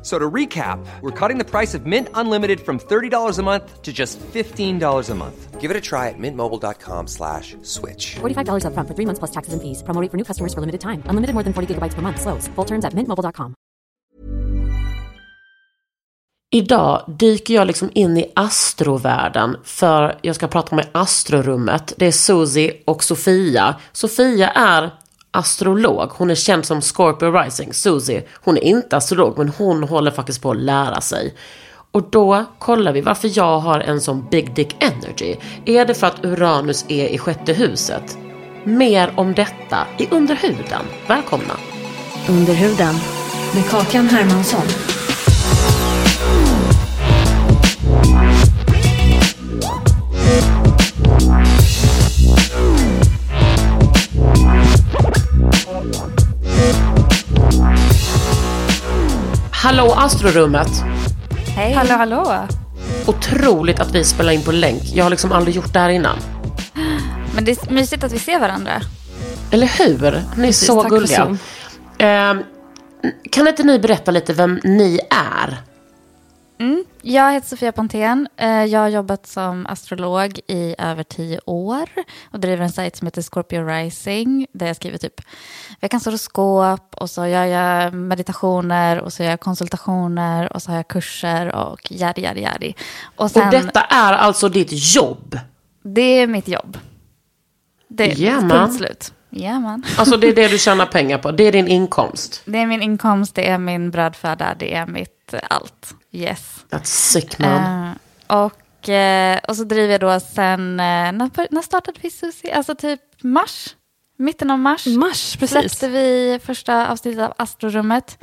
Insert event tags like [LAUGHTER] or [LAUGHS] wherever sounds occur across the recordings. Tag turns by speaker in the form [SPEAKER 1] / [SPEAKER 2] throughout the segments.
[SPEAKER 1] F- So to recap, we're cutting the price of Mint Unlimited from $30 a month to just $15 a month. Give it a try at mintmobile.com slash switch.
[SPEAKER 2] $45 upfront for three months plus taxes and fees. Promo rate for new customers for limited time. Unlimited more than 40 gigabytes per month. Slows. Full terms at mintmobile.com.
[SPEAKER 3] Idag dyker jag liksom in i astrovärlden för jag ska prata med astrorummet. Det är Susie och Sofia. Sofia är astrolog. Hon är känd som Scorpio Rising. Susie, hon är inte astrolog men hon håller faktiskt på att lära sig. Och då kollar vi varför jag har en sån big dick energy. Är det för att Uranus är i sjätte huset? Mer om detta i Underhuden. Välkomna!
[SPEAKER 4] Under huden med Kakan Hermansson.
[SPEAKER 3] Hallå astrorummet!
[SPEAKER 5] Hej.
[SPEAKER 6] Hallå, hallå.
[SPEAKER 3] Otroligt att vi spelar in på länk. Jag har liksom aldrig gjort det här innan.
[SPEAKER 6] Men det är mysigt att vi ser varandra.
[SPEAKER 3] Eller hur? Ni är så
[SPEAKER 6] tack
[SPEAKER 3] gulliga. Eh, kan inte ni berätta lite vem ni är?
[SPEAKER 6] Jag heter Sofia Pontén. Eh, Jag har jobbat som astrolog i över tio år och driver en sajt som heter Scorpio Rising där jag skriver typ veckans horoskop och så gör jag meditationer och så gör jag konsultationer och så har jag kurser och yadi yadi yadi. Och sen,
[SPEAKER 3] Och detta är alltså ditt jobb?
[SPEAKER 6] det är mitt jobb. Det är
[SPEAKER 3] Jajamän.
[SPEAKER 6] punkt slut. Jajamän. [LAUGHS]
[SPEAKER 3] Alltså det är det du tjänar pengar på? Det är din inkomst?
[SPEAKER 6] Det är min inkomst, det är min brödföda, det är mitt allt. Yes.
[SPEAKER 3] That's sick man.
[SPEAKER 6] Eh, och, eh, och så driver jag då sen, eh, när, när startade vi Susie? Alltså typ mars? Mitten av mars.
[SPEAKER 4] Mars, precis.
[SPEAKER 6] Släppte vi första avsnittet av Astrorummet.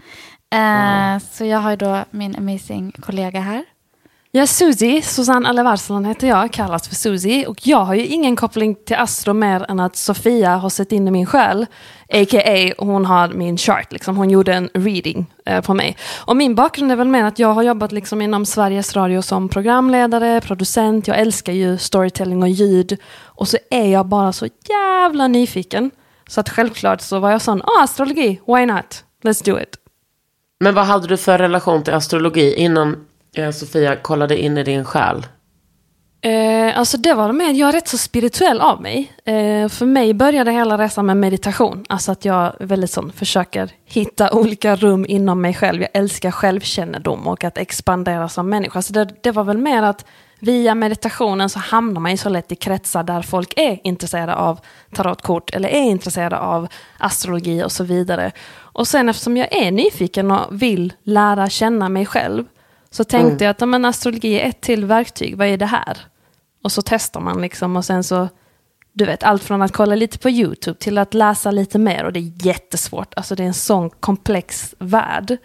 [SPEAKER 6] Eh, Så jag har ju då min amazing kollega här.
[SPEAKER 4] Ja, är Susie, Susanne Alevarslan heter jag, kallas för Susie. Och jag har ju ingen koppling till Astro mer än att Sofia har sett in i min själ. A.k.a. hon har min chart, liksom. hon gjorde en reading eh, på mig. Och min bakgrund är väl mer att jag har jobbat liksom inom Sveriges Radio som programledare, producent. Jag älskar ju storytelling och ljud. Och så är jag bara så jävla nyfiken. Så att självklart så var jag sån, ah, astrologi, why not? Let's do it.
[SPEAKER 3] Men vad hade du för relation till astrologi innan Eh, Sofia kollade in i din själ?
[SPEAKER 4] Eh, alltså det var med, jag är rätt så spirituell av mig. Eh, för mig började hela resan med meditation. Alltså att jag väldigt sån, försöker hitta [LAUGHS] olika rum inom mig själv. Jag älskar självkännedom och att expandera som människa. Så det, det var väl mer att via meditationen så hamnar man ju så lätt i kretsar där folk är intresserade av tarotkort eller är intresserade av astrologi och så vidare. Och sen eftersom jag är nyfiken och vill lära känna mig själv så tänkte jag att ja, men astrologi är ett till verktyg, vad är det här? Och så testar man liksom och sen så, du vet, allt från att kolla lite på YouTube till att läsa lite mer och det är jättesvårt. Alltså det är en sån komplex värld.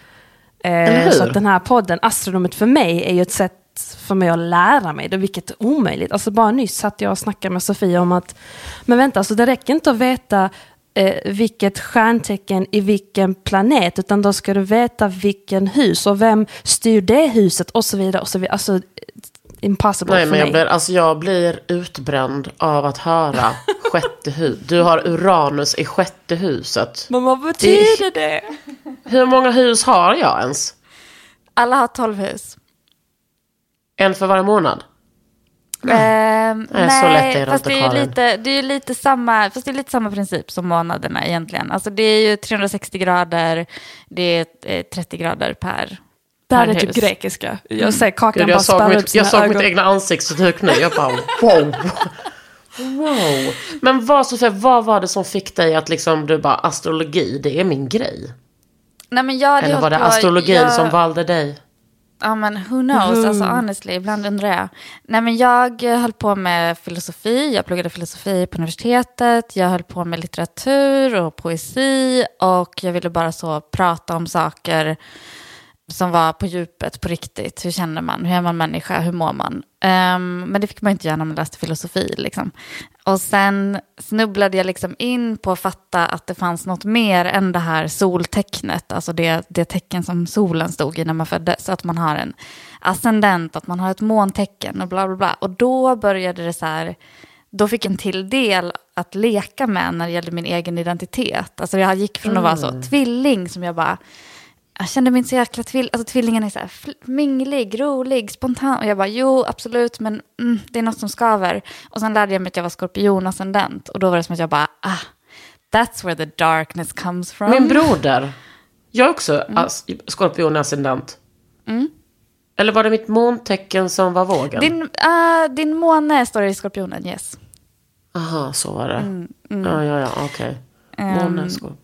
[SPEAKER 4] Eh, så att den här podden, Astronomet för mig, är ju ett sätt för mig att lära mig det, vilket är omöjligt. Alltså bara nyss satt jag och snackade med Sofia om att, men vänta, alltså det räcker inte att veta eh, vilket stjärntecken i vilken planet, utan då ska du veta vilken hus och vem styr det huset och så vidare. Och så vidare. Alltså, impossible
[SPEAKER 3] Nej
[SPEAKER 4] för
[SPEAKER 3] men jag
[SPEAKER 4] mig.
[SPEAKER 3] blir, alltså jag blir utbränd av att höra [LAUGHS] sjätte hus. Du har Uranus i sjätte huset.
[SPEAKER 4] Men vad betyder det?
[SPEAKER 3] Hur många hus har jag ens?
[SPEAKER 6] Alla har tolv hus.
[SPEAKER 3] En för varje månad?
[SPEAKER 6] Ehm,
[SPEAKER 3] Nej, så lätt är det
[SPEAKER 6] fast
[SPEAKER 3] inte,
[SPEAKER 6] det är, lite, det är lite samma, fast det är lite samma princip som månaderna egentligen. Alltså det är ju 360 grader, det är eh, 30 grader per,
[SPEAKER 4] Det här
[SPEAKER 6] per
[SPEAKER 4] är typ
[SPEAKER 6] hus.
[SPEAKER 4] grekiska. Jag ser kakan
[SPEAKER 3] Gud,
[SPEAKER 4] bara spärra upp sina
[SPEAKER 3] jag såg
[SPEAKER 4] ögon.
[SPEAKER 3] mitt egna ansiktsuttryck nu. Jag bara wow. Wow. Men vad, Sofia, vad var det som fick dig att liksom, du bara astrologi, det är min grej?
[SPEAKER 6] Nej, men jag
[SPEAKER 3] Eller var det
[SPEAKER 6] på-
[SPEAKER 3] astrologin
[SPEAKER 6] jag-
[SPEAKER 3] som valde dig?
[SPEAKER 6] Ja men who knows, alltså honestly, ibland undrar jag. Nej men jag eh, höll på med filosofi, jag pluggade filosofi på universitetet, jag höll på med litteratur och poesi och jag ville bara så prata om saker som var på djupet, på riktigt. Hur känner man? Hur är man människa? Hur mår man? Ehm, men det fick man inte göra när man läste filosofi. Liksom. Och sen snubblade jag liksom in på att fatta att det fanns något mer än det här soltecknet, alltså det, det tecken som solen stod i när man föddes. Att man har en ascendent, att man har ett måntecken och bla bla bla. Och då började det så här, då fick en till del att leka med när det gällde min egen identitet. Alltså jag gick från att vara så tvilling som jag bara, jag kände mig inte så jäkla tvill, alltså tvillingen är så här minglig, rolig, spontan. Och jag bara, jo absolut, men mm, det är något som skaver. Och sen lärde jag mig att jag var skorpionascendent. Och då var det som att jag bara, ah, that's where the darkness comes from.
[SPEAKER 3] Min broder. Jag är också
[SPEAKER 6] Mm.
[SPEAKER 3] as- skorpion ascendent. Eller var det mitt måntecken som var vågen?
[SPEAKER 6] Din, ah, din måne står i skorpionen, yes.
[SPEAKER 3] Aha, så var det.
[SPEAKER 6] Mm,
[SPEAKER 3] Ja, ja, ja, okej.
[SPEAKER 6] Ehm,
[SPEAKER 3] Måne, skorpion.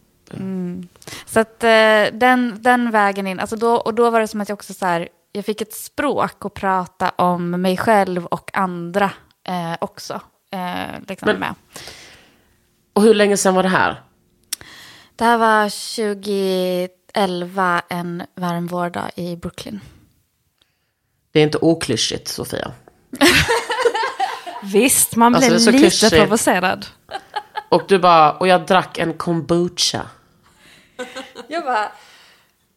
[SPEAKER 6] Så att eh, den, den vägen in, alltså då, och då var det som att jag också så här, jag fick ett språk att prata om mig själv och andra eh, också. Eh, liksom
[SPEAKER 3] Men-
[SPEAKER 6] med.
[SPEAKER 3] Och hur länge sedan var det här?
[SPEAKER 6] Det här var 2011, en varm vårdag i Brooklyn.
[SPEAKER 3] Det är inte oklyschigt, Sofia. [LAUGHS]
[SPEAKER 4] Visst, man
[SPEAKER 3] Alltså,
[SPEAKER 4] blev
[SPEAKER 3] det är så
[SPEAKER 4] lite
[SPEAKER 3] klyschigt.
[SPEAKER 6] Mm.
[SPEAKER 4] provocerad.
[SPEAKER 3] Och du bara, och jag drack en kombucha. [LAUGHS]
[SPEAKER 6] Jag bara,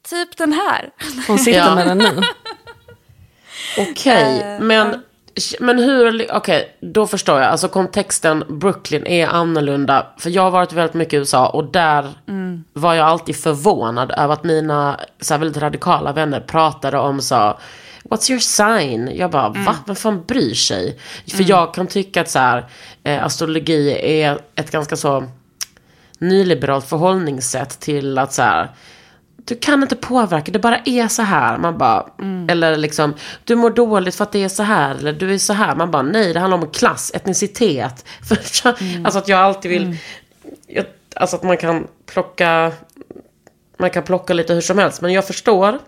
[SPEAKER 6] typ den här.
[SPEAKER 4] Hon sitter
[SPEAKER 3] Ja.
[SPEAKER 4] med den nu. [LAUGHS]
[SPEAKER 3] Okej,
[SPEAKER 6] Eh,
[SPEAKER 3] men, men hur, okej, då förstår jag. Alltså kontexten Brooklyn är annorlunda. För jag har varit väldigt mycket i USA och där
[SPEAKER 6] Mm.
[SPEAKER 3] var jag alltid förvånad över att mina så här, väldigt radikala vänner pratade om så What's your sign? Jag bara,
[SPEAKER 6] Mm.
[SPEAKER 3] va? Vem fan bryr sig? För jag kan tycka att så här, eh, astrologi är ett ganska så nyliberalt förhållningssätt till att så här, du kan inte påverka, det bara är så här. Man bara, eller liksom, du mår dåligt för att det är så här, eller du är så här. Man bara, nej, det handlar om klass, etnicitet. [LAUGHS] För, Alltså att jag alltid vill, jag, alltså att man kan plocka, man kan plocka lite hur som helst. Men jag förstår.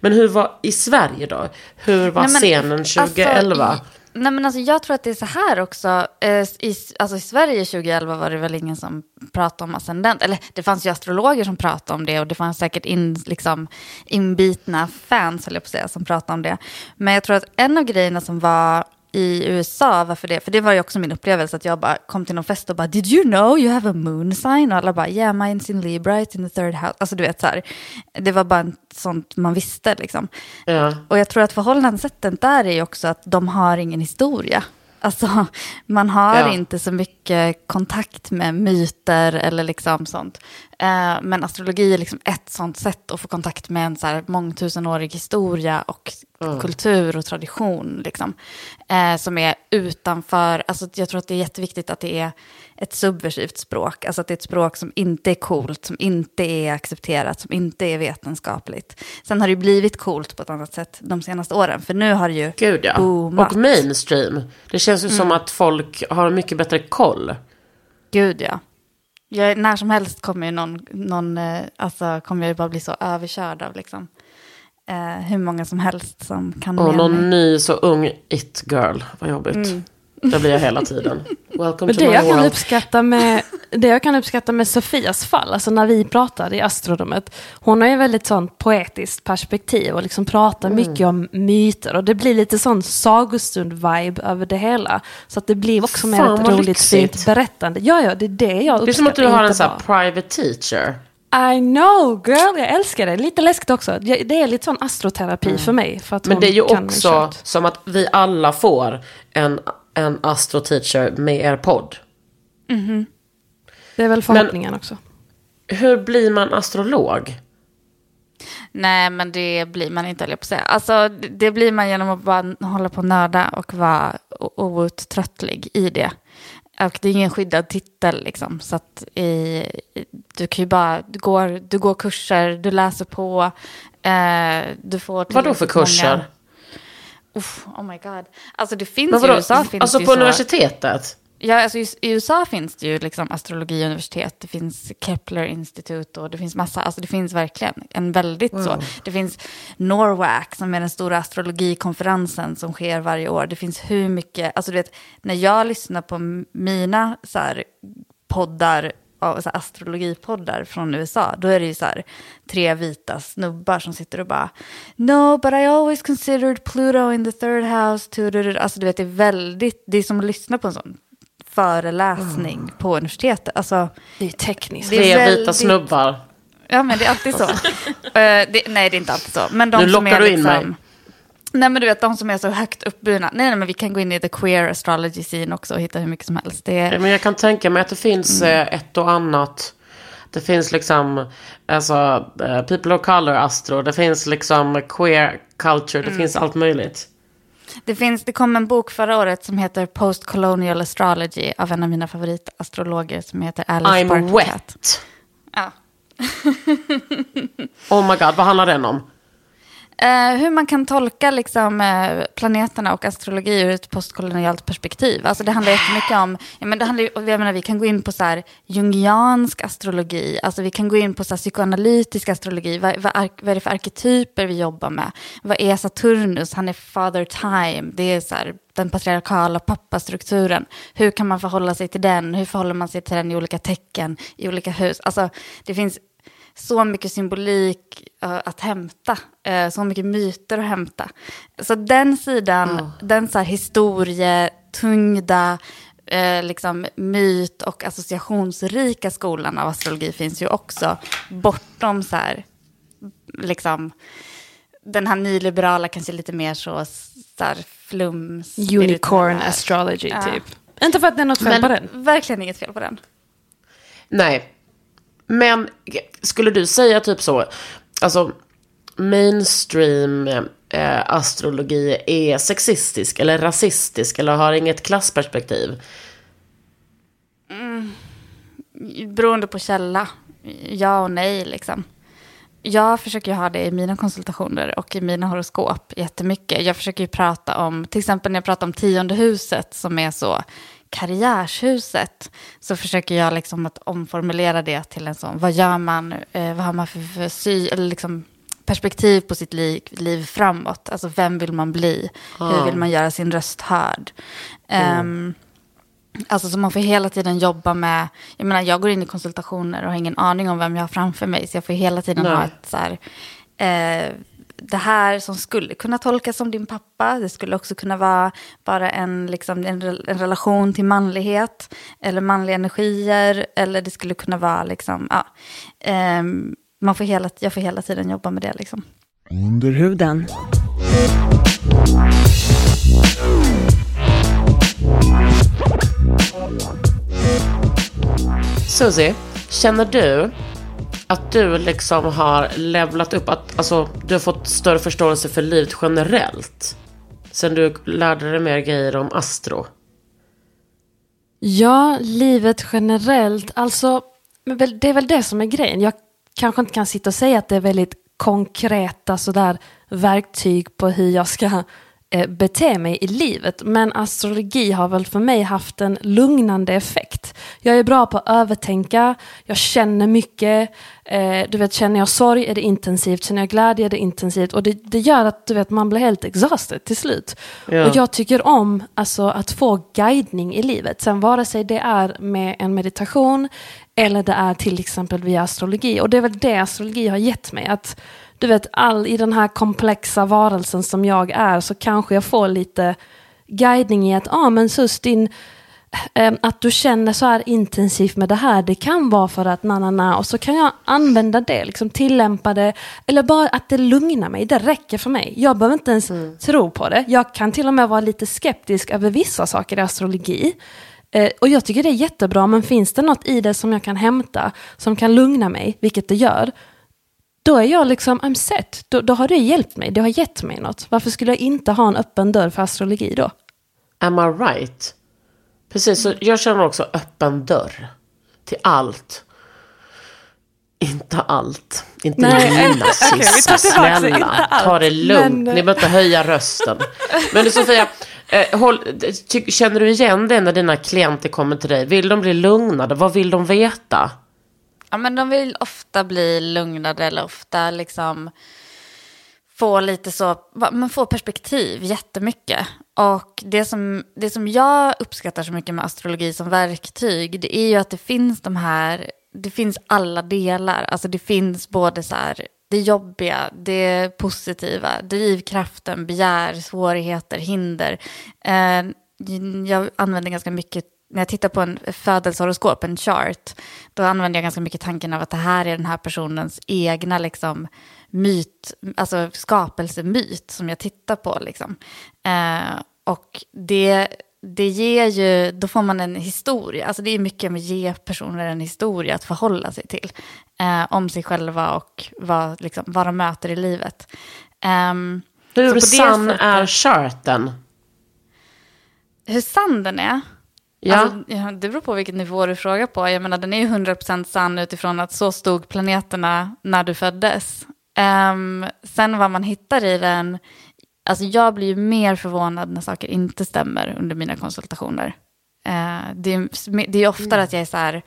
[SPEAKER 3] Men hur var, i Sverige då? Hur var
[SPEAKER 6] Nej, men,
[SPEAKER 3] scenen 2011?
[SPEAKER 6] Alltså, nej men alltså jag tror att det är så här också. Eh, I, alltså i Sverige 2011 var det väl ingen som pratade om ascendent. Eller det fanns ju astrologer som pratade om det och det fanns säkert in, liksom, inbitna fans, höll jag på att säga, som pratade om det. Men jag tror att en av grejerna som var i USA, varför det? För det var ju också min upplevelse att jag bara kom till någon fest och bara Did you know you have a moon sign? Och alla bara Yeah, mine's in Libra, it's in the third house. Alltså du vet så här. Det var bara sånt man visste liksom.
[SPEAKER 3] Ja.
[SPEAKER 6] Och jag tror att förhållandesättet där är ju också att de har ingen historia. Alltså, man har
[SPEAKER 3] Ja.
[SPEAKER 6] inte så mycket kontakt med myter eller liksom sånt. Eh, men astrologi är liksom ett sånt sätt att få kontakt med en så här mångtusenårig historia och kultur och tradition. Liksom, eh, som är utanför, alltså jag tror att det är jätteviktigt att det är ett subversivt språk. Alltså att det är ett språk som inte är coolt, som inte är accepterat, som inte är vetenskapligt. Sen har det ju blivit coolt på ett annat sätt de senaste åren, för nu har det ju
[SPEAKER 3] Gud ja.
[SPEAKER 6] boomat.
[SPEAKER 3] Och mainstream. Det känns ju
[SPEAKER 6] Mm.
[SPEAKER 3] som att folk har mycket bättre koll.
[SPEAKER 6] Gud ja. Jag, när som helst kommer ju någon, någon eh, alltså kommer jag ju bara bli så överkörd av liksom. Eh, hur många som helst som kan
[SPEAKER 3] Och någon
[SPEAKER 6] mig.
[SPEAKER 3] ny så ung it-girl. Vad jobbigt.
[SPEAKER 6] Mm.
[SPEAKER 3] Det blir jag hela tiden. Welcome
[SPEAKER 4] Men
[SPEAKER 3] to
[SPEAKER 4] det
[SPEAKER 3] my
[SPEAKER 4] jag, kan
[SPEAKER 3] world.
[SPEAKER 4] uppskatta med, det jag kan uppskatta med Sofias fall, alltså när vi pratade i astrorummet, hon har ju väldigt sånt poetiskt perspektiv och liksom pratar
[SPEAKER 3] Mm.
[SPEAKER 4] mycket om myter och det blir lite sån sagostund-vibe över det hela. Så att det blir också mer ett roligt,
[SPEAKER 3] lyxigt.
[SPEAKER 4] fint berättande. Ja, ja, det är det jag uppskattar.
[SPEAKER 3] Det är som att du har en sån private teacher.
[SPEAKER 4] I know girl, jag älskar det. Lite läskigt också. Det är lite sån astroterapi för mig. För att
[SPEAKER 3] Mm. Men det är ju också som att vi alla får en, en astro-teacher med er podd.
[SPEAKER 4] Det är väl förhoppningen också.
[SPEAKER 3] Hur blir man astrolog?
[SPEAKER 6] Nej, men det blir man inte, höll jag på att säga. Alltså, det- blir man genom att bara hålla på och nörda och vara outtröttlig i det. Och det är ingen skyddad titel, liksom. Så att i, du kan ju bara, du går, du går kurser, du läser på, eh, du får...
[SPEAKER 3] Vadå för
[SPEAKER 6] tillräckligt många-
[SPEAKER 3] kurser?
[SPEAKER 6] Uff, oh my god. Alltså det finns ju i
[SPEAKER 3] vadå?
[SPEAKER 6] USA. Finns
[SPEAKER 3] Alltså på
[SPEAKER 6] så,
[SPEAKER 3] universitetet?
[SPEAKER 6] Ja, alltså i USA finns det ju liksom astrologiuniversitet, det finns Kepler institut och det finns massa, alltså det finns verkligen en väldigt så. Det finns Norwac som är den stora astrologikonferensen som sker varje år. Det finns hur mycket, alltså du vet, när jag lyssnar på mina så här, poddar, av så här, astrologipoddar från USA, då är det ju så här tre vita snubbar som sitter och bara No, but I always considered Pluto in the third house. To, to, to. Alltså du vet, det är väldigt, det är som att lyssna på en sån föreläsning på universitetet. Alltså,
[SPEAKER 4] Det är tekniskt.
[SPEAKER 6] Det är
[SPEAKER 3] Tre vita
[SPEAKER 6] väldigt-
[SPEAKER 3] snubbar.
[SPEAKER 6] Ja, men det är alltid så. [LAUGHS] Eh, det, nej, det är inte alltid så. Men de
[SPEAKER 3] Nu
[SPEAKER 6] som
[SPEAKER 3] lockar
[SPEAKER 6] är
[SPEAKER 3] du in
[SPEAKER 6] liksom,
[SPEAKER 3] mig.
[SPEAKER 6] Nej, men du vet, de som är så högt uppburna. Nej, nej, men vi kan gå in i the queer astrology scene också och hitta hur mycket som helst. Det
[SPEAKER 3] Men jag kan tänka mig att det finns
[SPEAKER 6] Mm.
[SPEAKER 3] eh, ett och annat. Det finns liksom alltså, eh, people of color astro. Det finns liksom queer culture.
[SPEAKER 6] Mm.
[SPEAKER 3] Det finns allt möjligt.
[SPEAKER 6] Det, finns, det kom en bok förra året som heter Post-colonial astrology av en av mina favoritastrologer som heter Alice
[SPEAKER 3] I'm
[SPEAKER 6] Sparkcat.
[SPEAKER 3] wet.
[SPEAKER 6] Ja. [LAUGHS]
[SPEAKER 3] Oh my god, vad handlar den om?
[SPEAKER 6] Eh, hur man kan tolka liksom, eh, planeterna och astrologi ur ett postkolonialt perspektiv. Alltså det handlar jättemycket om, ja, men det handlar, jag menar, vi kan gå in på så här, jungiansk astrologi, alltså vi kan gå in på så här, psykoanalytisk astrologi, vad, vad, vad är det för arketyper vi jobbar med? Vad är Saturnus? Han är father time, det är så här, den patriarkala pappastrukturen. Hur kan man förhålla sig till den? Hur förhåller man sig till den i olika tecken, i olika hus? Alltså det finns så mycket symbolik eh, att hämta, eh, så mycket myter att hämta. Så den sidan, den så här historietyngda, eh, liksom myt och associationsrika skolan av astrologi finns ju också bortom så här, liksom, den här nyliberala, kanske lite mer så, så här flum.
[SPEAKER 4] Unicorn astrology
[SPEAKER 6] Ja.
[SPEAKER 4] typ. Inte för att det är något fel på den.
[SPEAKER 6] Verkligen inget fel på den.
[SPEAKER 3] Nej. Men skulle du säga typ så, alltså mainstream eh, astrologi är sexistisk eller rasistisk eller har inget klassperspektiv? Mm.
[SPEAKER 6] Beroende på källa, ja och nej liksom. Jag försöker ju ha det i mina konsultationer och i mina horoskop jättemycket. Jag försöker ju prata om, till exempel när jag pratar om tionde huset som är så karriärshuset, så försöker jag liksom att omformulera det till en sån, vad gör man, eh, vad har man för, för sy, liksom perspektiv på sitt liv, liv framåt. Alltså vem vill man bli? Hur vill man göra sin röst hörd? Ehm, Alltså så man får hela tiden jobba med, jag menar jag går in i konsultationer och har ingen aning om vem jag har framför mig. Så jag får hela tiden
[SPEAKER 3] Nej.
[SPEAKER 6] ha ett så här, eh, det här som skulle kunna tolkas som din pappa, det skulle också kunna vara bara en, liksom, en, en relation till manlighet eller manliga energier. Eller det skulle kunna vara liksom, ja, ehm, man får hela, jag får hela tiden jobba med det liksom.
[SPEAKER 7] Under huden.
[SPEAKER 3] Susie, känner du att du liksom har levlat upp, att alltså, du har fått större förståelse för livet generellt? Sen du lärde dig mer grejer om astro?
[SPEAKER 4] Ja, livet generellt. Alltså, det är väl det som är grejen. Jag kanske inte kan sitta och säga att det är väldigt konkreta sådär verktyg på hur jag ska bete mig i livet. Men astrologi har väl för mig haft en lugnande effekt. Jag är bra på att övertänka, jag känner mycket. Eh, du vet, känner jag sorg är det intensivt, känner jag glädje är det intensivt. Och det, det gör att du vet, man blir helt exhausted till slut.
[SPEAKER 3] Ja.
[SPEAKER 4] Och jag tycker om alltså, att få guidning i livet. Sen vare sig det är med en meditation eller det är till exempel via astrologi. Och det är väl det astrologi har gett mig. Att du vet, all i den här komplexa varelsen som jag är så kanske jag får lite guidning i att, ja ah, men sus din eh, att du känner så här intensivt med det här, det kan vara för att na, na, na, och så kan jag använda det, liksom tillämpa det, eller bara att det lugnar mig, det räcker för mig. Jag behöver inte ens tro på det. Jag kan till och med vara lite skeptisk över vissa saker i astrologi. Eh, och jag tycker det är jättebra, men finns det något i det som jag kan hämta, som kan lugna mig, vilket det gör, då är jag liksom, I'm set. Då, då har det hjälpt mig, det har gett mig något. Varför skulle jag inte ha en öppen dörr för astrologi då?
[SPEAKER 3] Am I right? Precis, så jag känner också öppen dörr till allt. Inte allt. Inte
[SPEAKER 4] Nej, [LAUGHS] det. Inte
[SPEAKER 3] Snälla, ta det lugnt.
[SPEAKER 4] men-
[SPEAKER 3] Ni behöver inte höja rösten. Men Sofia, eh, håll, känner du igen det när dina klienter kommer till dig? Vill de bli lugnade? Vad vill de veta?
[SPEAKER 6] Ja, men de vill ofta bli lugnade eller ofta liksom få lite så, man får perspektiv jättemycket. Och det som, det som jag uppskattar så mycket med astrologi som verktyg, det är ju att det finns de här, det finns alla delar. Alltså det finns både så här, det jobbiga, det positiva, drivkraften, begär, svårigheter, hinder. Eh, jag använder ganska mycket när jag tittar på en födelsehoroskop, en chart, då använder jag ganska mycket tanken av att det här är den här personens egna liksom, myt, alltså skapelsemyt som jag tittar på. Liksom. Eh, och det, det ger ju, då får man en historia, alltså det är mycket med att ge personer en historia att förhålla sig till. Eh, om sig själva och vad, liksom, vad de möter i livet. Um,
[SPEAKER 3] Hur sann är charten?
[SPEAKER 6] Hur sann den är?
[SPEAKER 3] Ja.
[SPEAKER 6] Alltså, det beror på vilken nivå du frågar på. Jag menar, den är ju 100% sann utifrån att så stod planeterna när du föddes. Um, sen vad man hittar i den, alltså jag blir ju mer förvånad när saker inte stämmer under mina konsultationer. Uh, det, är, det är oftare att jag är så här,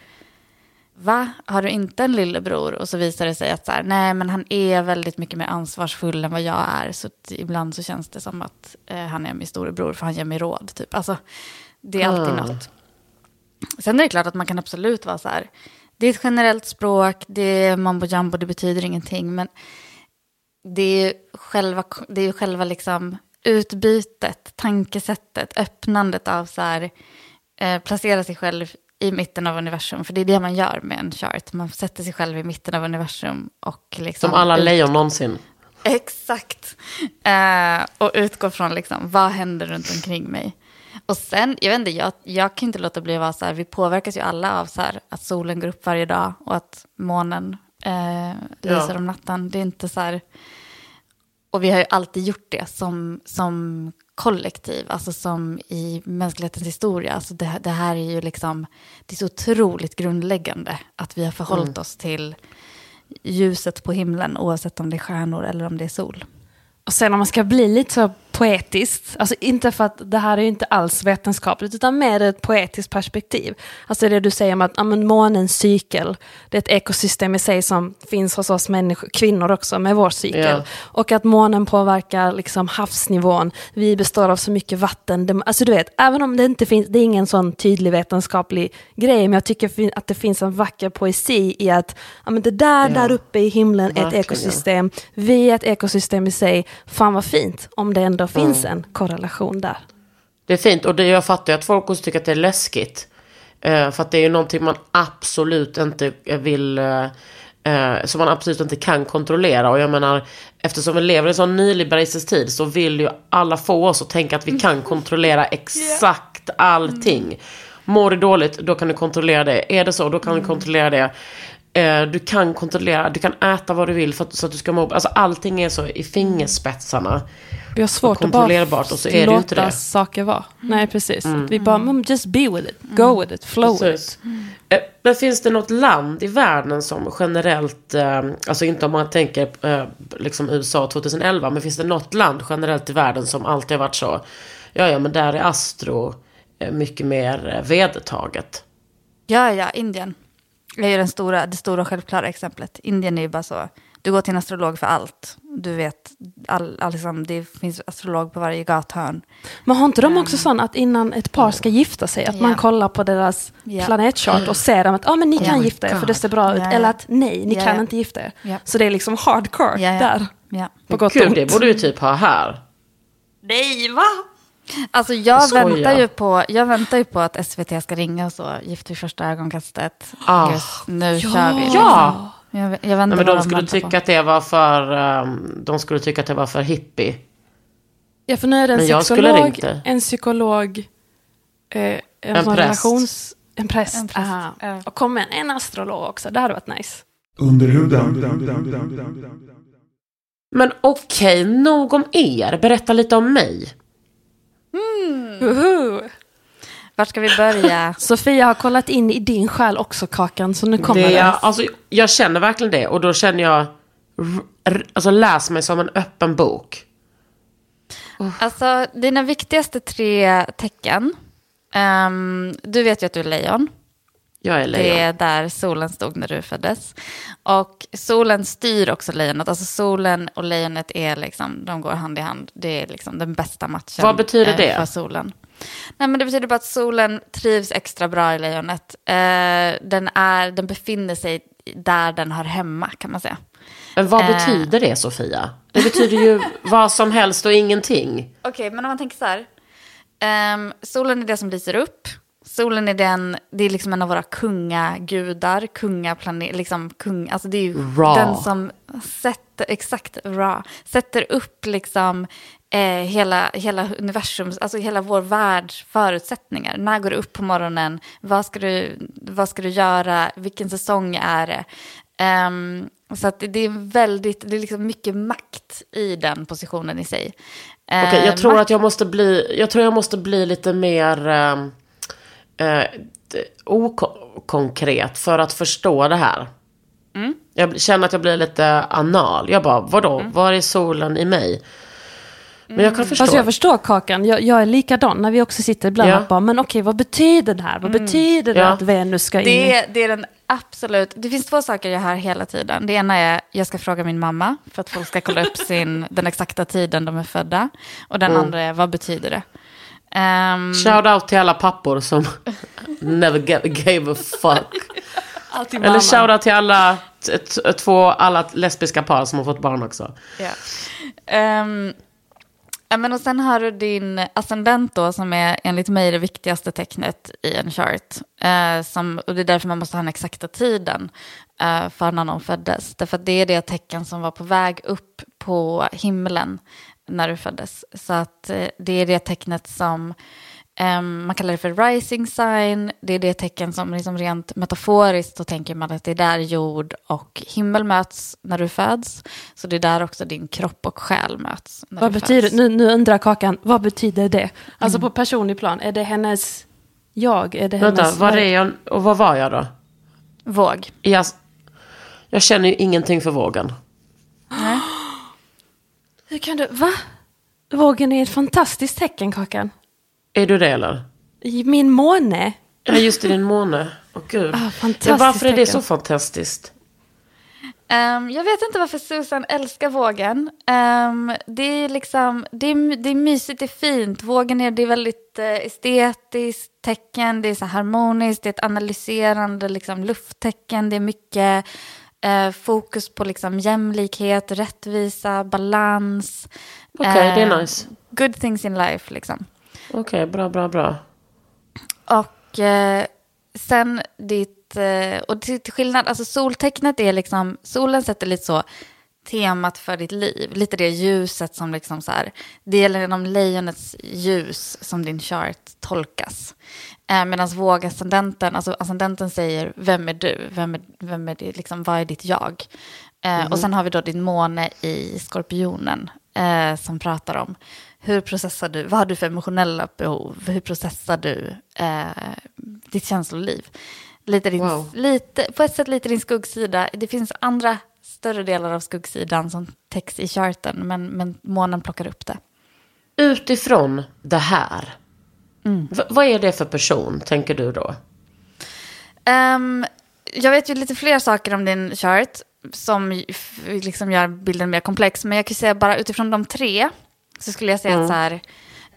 [SPEAKER 6] va, har du inte en lillebror? Och så visar det sig att så här, nej men han är väldigt mycket mer ansvarsfull än vad jag är. Så ibland så känns det som att uh, han är min storebror för han ger mig råd. Typ. Alltså, det är alltid
[SPEAKER 3] Mm.
[SPEAKER 6] något. Sen är det klart att man kan absolut vara så här, det är ett generellt språk, det är mambo jumbo, det betyder ingenting, men det är själva, det är själva liksom utbytet, tankesättet, öppnandet av så här, eh, placera sig själv i mitten av universum, för det är det man gör med en chart, man sätter sig själv i mitten av universum och liksom...
[SPEAKER 3] Som alla
[SPEAKER 6] ut-
[SPEAKER 3] lejon någonsin. [LAUGHS]
[SPEAKER 6] Exakt. Eh, och utgå från liksom, vad händer runt omkring mig. Och sen, jag vet inte, jag, jag kan inte låta bli att vara så här, vi påverkas ju alla av så här, att solen går upp varje dag och att månen eh, lyser
[SPEAKER 3] Ja.
[SPEAKER 6] om natten. Det är inte så här, och vi har ju alltid gjort det som, som kollektiv, alltså som i mänsklighetens historia. Alltså det, det här är ju liksom, det är så otroligt grundläggande att vi har förhållit oss till ljuset på himlen oavsett om det är stjärnor eller om det är sol.
[SPEAKER 4] Och sen om man ska bli lite så poetiskt, alltså inte för att det här är inte alls vetenskapligt, utan mer ett poetiskt perspektiv. Alltså det du säger om att ja, men månens cykel, det är ett ekosystem i sig som finns hos oss människor, kvinnor också, med vår cykel.
[SPEAKER 3] Ja.
[SPEAKER 4] Och att månen påverkar liksom havsnivån, vi består av så mycket vatten. Det, alltså du vet, även om det inte finns, det är ingen sån tydlig vetenskaplig grej, men jag tycker att det finns en vacker poesi i att ja, men det där, där uppe i himlen är ett
[SPEAKER 3] Verkligen.
[SPEAKER 4] ekosystem, vi är ett ekosystem i sig. Fan vad fint om det ändå finns
[SPEAKER 3] Mm.
[SPEAKER 4] en korrelation där.
[SPEAKER 3] Det är fint och det, jag fattar ju att folk också tycker att det är läskigt. Eh, för att det är ju någonting man absolut inte vill, eh, eh, som man absolut inte kan kontrollera. Och jag menar, eftersom vi lever i en sån nyliberalistisk tid så vill ju alla få oss att tänka att vi kan kontrollera [LAUGHS] exakt allting. Mår du dåligt, då kan du kontrollera det. Är det så, då kan du kontrollera det. Eh, Du kan kontrollera, du kan äta vad du vill för att, så att du ska må Alltså allting är så i fingerspetsarna.
[SPEAKER 4] Vi har svårt att bara
[SPEAKER 3] kontrollerbart, och så är det
[SPEAKER 4] låta
[SPEAKER 3] inte det.
[SPEAKER 4] saker vara. Nej, precis. Vi bara, mm, just be with it, go with it, flow with it.
[SPEAKER 3] Precis. Eh, Men finns det något land i världen som generellt, eh, alltså inte om man tänker liksom USA 2011, men finns det något land generellt i världen som alltid har varit så, ja ja men där är astro mycket mer vedertaget.
[SPEAKER 6] Ja, ja, Indien är ju den stora, det stora självklara exemplet. Indien är ju bara så, du går till en astrolog för allt. Du vet, all, all, liksom, det finns astrolog på varje gathörn.
[SPEAKER 4] Men har inte de också sån att innan ett par ska gifta sig, att man
[SPEAKER 6] Ja.
[SPEAKER 4] kollar på deras
[SPEAKER 6] Ja.
[SPEAKER 4] planetchart och ser dem att ah, men ni kan
[SPEAKER 6] my
[SPEAKER 4] gifta er för det ser bra ut. Eller att nej, ni kan inte gifta er. Så det är liksom hardcore där. På gott och
[SPEAKER 3] Gud, det borde vi typ ha här.
[SPEAKER 4] Nej, va?
[SPEAKER 6] Alltså jag
[SPEAKER 3] Skoja.
[SPEAKER 6] väntar, ju på, jag väntar ju på att SVT ska ringa och så, Gift vid första ögonkastet.
[SPEAKER 3] Ah.
[SPEAKER 6] Just, nu kör vi.
[SPEAKER 3] Ja!
[SPEAKER 6] Jag, jag väntar
[SPEAKER 3] Nej, men de skulle tycka att det var för, ehm, de skulle tycka att det var för hippie.
[SPEAKER 4] Ja, för nu är det en
[SPEAKER 3] Men
[SPEAKER 4] psykolog, en psykolog, eh, en,
[SPEAKER 3] En
[SPEAKER 4] relations... En präst.
[SPEAKER 6] En präst,
[SPEAKER 4] aha.
[SPEAKER 6] ja.
[SPEAKER 4] Och kom med en astrolog också, det hade varit nice.
[SPEAKER 8] Under huden.
[SPEAKER 3] Men okej, nog om er. Berätta lite om mig.
[SPEAKER 4] Uhu.
[SPEAKER 6] Vart ska vi börja? [LAUGHS]
[SPEAKER 4] Sofia har kollat in i din själ också, Kakan, så nu kommer
[SPEAKER 3] Det
[SPEAKER 4] det.
[SPEAKER 3] är, alltså, jag känner verkligen det och då känner jag, alltså läs mig som en öppen bok.
[SPEAKER 6] Alltså, dina viktigaste tre tecken. Ehm, du vet ju att du är lejon.
[SPEAKER 3] Jag är lejon.
[SPEAKER 6] Det är där solen stod när du föddes. Och solen styr också lejonet. Alltså solen och lejonet är liksom, de går hand i hand. Det är liksom den bästa matchen.
[SPEAKER 3] Vad betyder
[SPEAKER 6] eh,
[SPEAKER 3] det?
[SPEAKER 6] För solen. Nej, men det betyder bara att solen trivs extra bra i lejonet. Eh, den, är, den befinner sig där den hör hemma kan man säga.
[SPEAKER 3] Men vad
[SPEAKER 6] Eh.
[SPEAKER 3] betyder det Sofia? Det betyder ju [LAUGHS] vad som helst och ingenting.
[SPEAKER 6] Okej, men om man tänker så här. Ehm, solen är det som lyser upp. Solen är den, det är liksom en av våra kungagudar, kungaplanet, liksom kung, alltså det är ju
[SPEAKER 3] Ra.
[SPEAKER 6] den som sätter, exakt, Ra, sätter upp liksom eh, hela, hela universums, alltså hela vår världs förutsättningar. När går du upp på morgonen? Vad ska du, vad ska du göra? Vilken säsong är det? Ehm, så att det, är väldigt, det är liksom mycket makt i den positionen i sig.
[SPEAKER 3] Okej,
[SPEAKER 6] Eh,
[SPEAKER 3] jag tror
[SPEAKER 6] makt-
[SPEAKER 3] att jag måste bli, jag tror jag måste bli lite mer eh, eh, okonkret för att förstå det här.
[SPEAKER 6] Mm.
[SPEAKER 3] Jag känner att jag blir lite anal. Jag bara, vadå, var är solen i mig? Men jag kan förstå.
[SPEAKER 4] Fast jag förstår Kakan, jag, jag är likadan när vi också sitter ibland
[SPEAKER 3] Ja.
[SPEAKER 4] och bara, men okej vad betyder det här? Vad betyder det
[SPEAKER 3] Ja.
[SPEAKER 4] att Venus ska in?
[SPEAKER 6] Det är, det är den absolut... Det finns två saker jag hör hela tiden. Det ena är jag ska fråga min mamma för att folk ska kolla upp [LAUGHS] sin, den exakta tiden de är födda. Och den andra är vad betyder det? Ehm,
[SPEAKER 3] Shout out till alla pappor som [LAUGHS] never ga- gave a fuck. Eller shout out till alla, två, alla lesbiska par som har fått barn också.
[SPEAKER 6] Ehm, ja, men och sen har du din ascendent då, som är enligt mig det viktigaste tecknet i en chart. Eh, som, och det är därför man måste ha den exakta tiden eh, för när någon föddes. Därför att det är det tecken som var på väg upp på himlen när du föddes. Så att eh, det är det tecknet som ehm, man kallar det för rising sign. Det är det tecken som liksom rent metaforiskt så tänker man att det är där jord och himmel möts när du föds. Så det är där också din kropp och själ möts. När
[SPEAKER 4] Vad
[SPEAKER 6] du
[SPEAKER 4] betyder,
[SPEAKER 6] föds.
[SPEAKER 4] nu, nu undrar Kakan, vad betyder det? Alltså
[SPEAKER 6] Mm.
[SPEAKER 4] på personlig plan, är det hennes jag? Är det
[SPEAKER 3] Vänta,
[SPEAKER 4] hennes...
[SPEAKER 3] var är jag och vad var jag då?
[SPEAKER 6] Våg.
[SPEAKER 3] Jag, jag känner ju ingenting för vågen.
[SPEAKER 4] Hur kan du, va? Vågen är ett fantastiskt tecken Kakan.
[SPEAKER 3] Är du det eller?
[SPEAKER 4] I min måne.
[SPEAKER 3] Ja, just i din måne. Åh gud.
[SPEAKER 4] Ah, fantastiskt
[SPEAKER 3] ja, varför är det
[SPEAKER 4] tecken.
[SPEAKER 3] så fantastiskt?
[SPEAKER 6] Ehm, jag vet inte varför Susan älskar vågen. Ehm, det, är liksom, det, är, det är mysigt, det är fint. Vågen är, det är väldigt eh, estetiskt tecken, det är så harmoniskt, det är ett analyserande liksom, lufttecken, det är mycket eh, fokus på liksom, jämlikhet, rättvisa, balans.
[SPEAKER 3] Okej, det är
[SPEAKER 6] Eh,
[SPEAKER 3] nice.
[SPEAKER 6] Good things in life liksom.
[SPEAKER 3] Okej, bra, bra, bra.
[SPEAKER 6] Och eh, sen ditt, eh, och till, till skillnad, alltså soltecknet är liksom, solen sätter lite så temat för ditt liv, lite det ljuset som liksom så här, det gäller genom lejonets ljus som din chart tolkas. Eh, Medan vågascendenten, alltså ascendenten säger vem är du, vem är, vem är det, liksom, vad är ditt jag? Eh, Och sen har vi då din måne i skorpionen eh, som pratar om hur processar du, vad har du för emotionella behov, hur processar du eh, ditt känsloliv? Lite din,
[SPEAKER 3] Wow.
[SPEAKER 6] lite, på ett sätt lite din skuggsida. Det finns andra större delar av skuggsidan som täcks i charten, men, men månen plockar upp det.
[SPEAKER 3] Utifrån det här. V- vad är det för person, tänker du då?
[SPEAKER 6] Ehm, jag vet ju lite fler saker om din chart som liksom gör bilden mer komplex, men jag kan säga bara utifrån de tre så skulle jag säga att så här,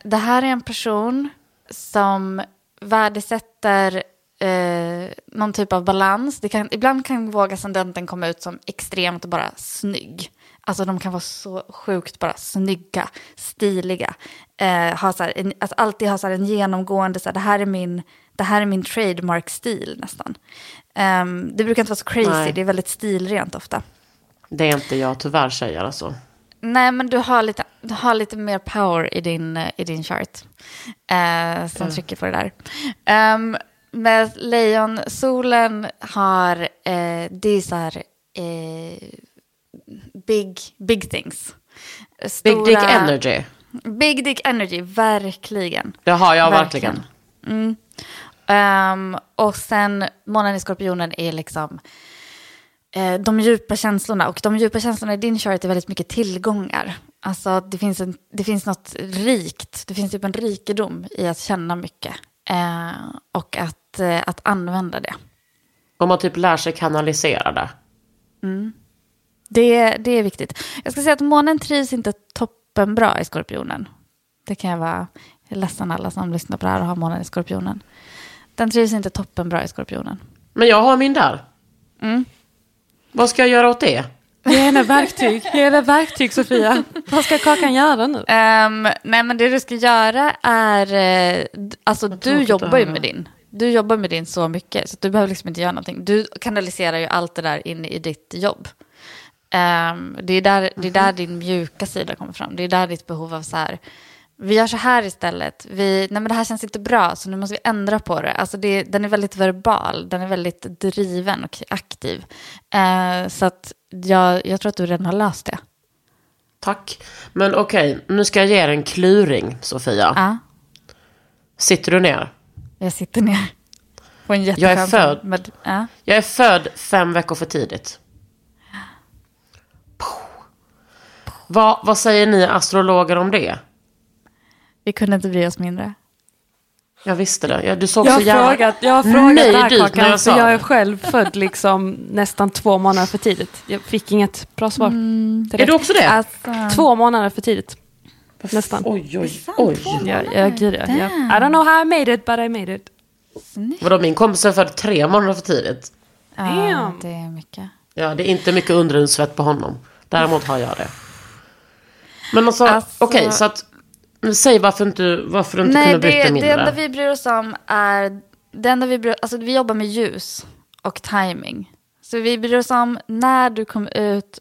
[SPEAKER 6] det här är en person som värdesätter eh, någon typ av balans. Det kan, ibland kan vågascendenten komma ut som extremt bara snygg. Alltså de kan vara så sjukt bara snygga, stiliga. Eh, ha så en, alltså alltid ha så en genomgående, så här, det här är min, det här är min trademark-stil nästan. Ehm, det brukar inte vara så crazy,
[SPEAKER 3] Nej.
[SPEAKER 6] det är väldigt stilrent ofta.
[SPEAKER 3] Det är inte jag tyvärr säger alltså.
[SPEAKER 6] Nej, men du har lite, du har lite mer power i din, eh, i din chart. Eh, som trycker på det där. Um, med lejon, solen har, eh, det är så här, eh, big, big things.
[SPEAKER 3] Big dick
[SPEAKER 6] Stora-
[SPEAKER 3] energy.
[SPEAKER 6] Big dick energy, verkligen.
[SPEAKER 3] Det har jag
[SPEAKER 6] Verkligen.
[SPEAKER 3] verkligen.
[SPEAKER 6] Mm. Ehm, och sen månen i skorpionen är liksom eh, de djupa känslorna. Och de djupa känslorna i din chart är väldigt mycket tillgångar. Alltså det finns, en, det finns något rikt, det finns typ en rikedom i att känna mycket. Eh, och att, eh, att använda det.
[SPEAKER 3] Om man typ lär sig kanalisera det.
[SPEAKER 6] det. Det är viktigt. Jag ska säga att månen trivs inte toppenbra i skorpionen. Det kan jag vara jag är ledsen alla som lyssnar på det här och har månen i skorpionen. Den trivs inte toppenbra i skorpionen.
[SPEAKER 3] Men jag har min där.
[SPEAKER 6] Mm.
[SPEAKER 3] Vad ska jag göra åt det?
[SPEAKER 4] Ge henne verktyg. Ge henne verktyg Sofia. Vad ska Kakan göra nu?
[SPEAKER 6] Ehm, nej men det du ska göra är, eh, alltså du jobbar ju med din. Du jobbar med din så mycket så du behöver liksom inte göra någonting. Du kanaliserar ju allt det där in i ditt jobb. Ehm, det, är där, det är där din mjuka sida kommer fram. Det är där ditt behov av så här, vi gör så här istället. Vi, nej men det här känns inte bra så nu måste vi ändra på det. Alltså det, den är väldigt verbal, den är väldigt driven och aktiv. Eh, så att jag, jag tror att du redan har löst det.
[SPEAKER 3] Tack. Men okej, nu ska jag ge er en kluring, Sofia.
[SPEAKER 6] Ja,
[SPEAKER 3] Sitter du ner?
[SPEAKER 6] Jag sitter ner på en
[SPEAKER 3] Jag är född.
[SPEAKER 6] Med, ja.
[SPEAKER 3] Jag är född fem veckor för tidigt. Vad, vad säger ni astrologer om det?
[SPEAKER 6] Vi kunde inte bry oss mindre.
[SPEAKER 3] Jag visste det. Ja, Du såg
[SPEAKER 4] Jag
[SPEAKER 3] så jävla
[SPEAKER 4] frågat, jag har frågat Kakan,
[SPEAKER 3] jag
[SPEAKER 4] jag är själv född liksom nästan två månader för tidigt. Jag fick inget bra svar. direkt.
[SPEAKER 3] Är du också det?
[SPEAKER 6] Alltså,
[SPEAKER 4] Två månader för tidigt. Nästan.
[SPEAKER 3] Oj, oj, oj.
[SPEAKER 4] Ja, jag, gud, ja, ja. I don't know how I made it, but I made it.
[SPEAKER 3] Vadå, min kompis är född tre månader för tidigt.
[SPEAKER 6] ja, det är mycket.
[SPEAKER 3] Ja, det är inte mycket underhudsvett på honom. Däremot har jag det. Men alltså,
[SPEAKER 6] Alltså-
[SPEAKER 3] okej, så att... Säg varför, inte, varför du inte
[SPEAKER 6] Nej,
[SPEAKER 3] kunde bryta
[SPEAKER 6] det, det
[SPEAKER 3] mindre.
[SPEAKER 6] enda vi bryr oss om är... Det enda vi, bryr, alltså vi jobbar med ljus och timing. Så vi bryr oss om när du kom ut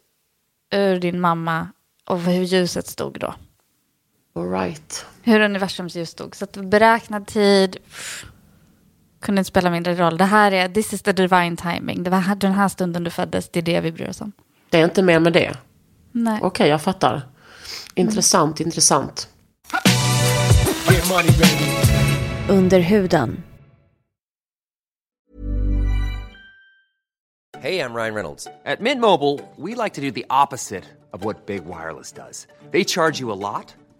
[SPEAKER 6] ur din mamma och hur ljuset stod då.
[SPEAKER 3] All right.
[SPEAKER 6] Hur universums ljus stod. Så att beräknad tid pff, kunde inte spela mindre roll. Det här är, this is the divine timing. Det var den här stunden du föddes, det är det vi bryr oss om.
[SPEAKER 3] Det är inte mer med det.
[SPEAKER 6] Nej.
[SPEAKER 3] Okej, jag fattar. Intressant, intressant.
[SPEAKER 7] Under huden.
[SPEAKER 1] Hey, I'm Ryan Reynolds. At Mint Mobile, we like to do the opposite of what Big Wireless does. They charge you a lot,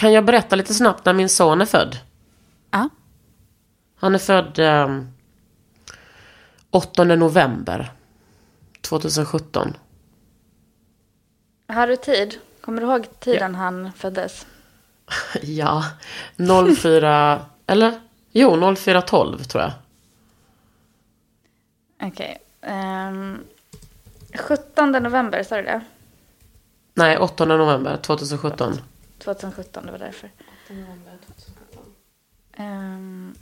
[SPEAKER 3] Kan jag berätta lite snabbt när min son är född?
[SPEAKER 6] Ja.
[SPEAKER 3] Han är född eh, 8 november 2017.
[SPEAKER 6] Har du tid? Kommer du ihåg tiden han föddes? [LAUGHS]
[SPEAKER 3] Ja, 04... eller? Jo, 0412 tror jag.
[SPEAKER 6] Okej. ehm, 17 november, sa du det?
[SPEAKER 3] Nej, 8 november 2017.
[SPEAKER 6] 2017, det var därför. Um,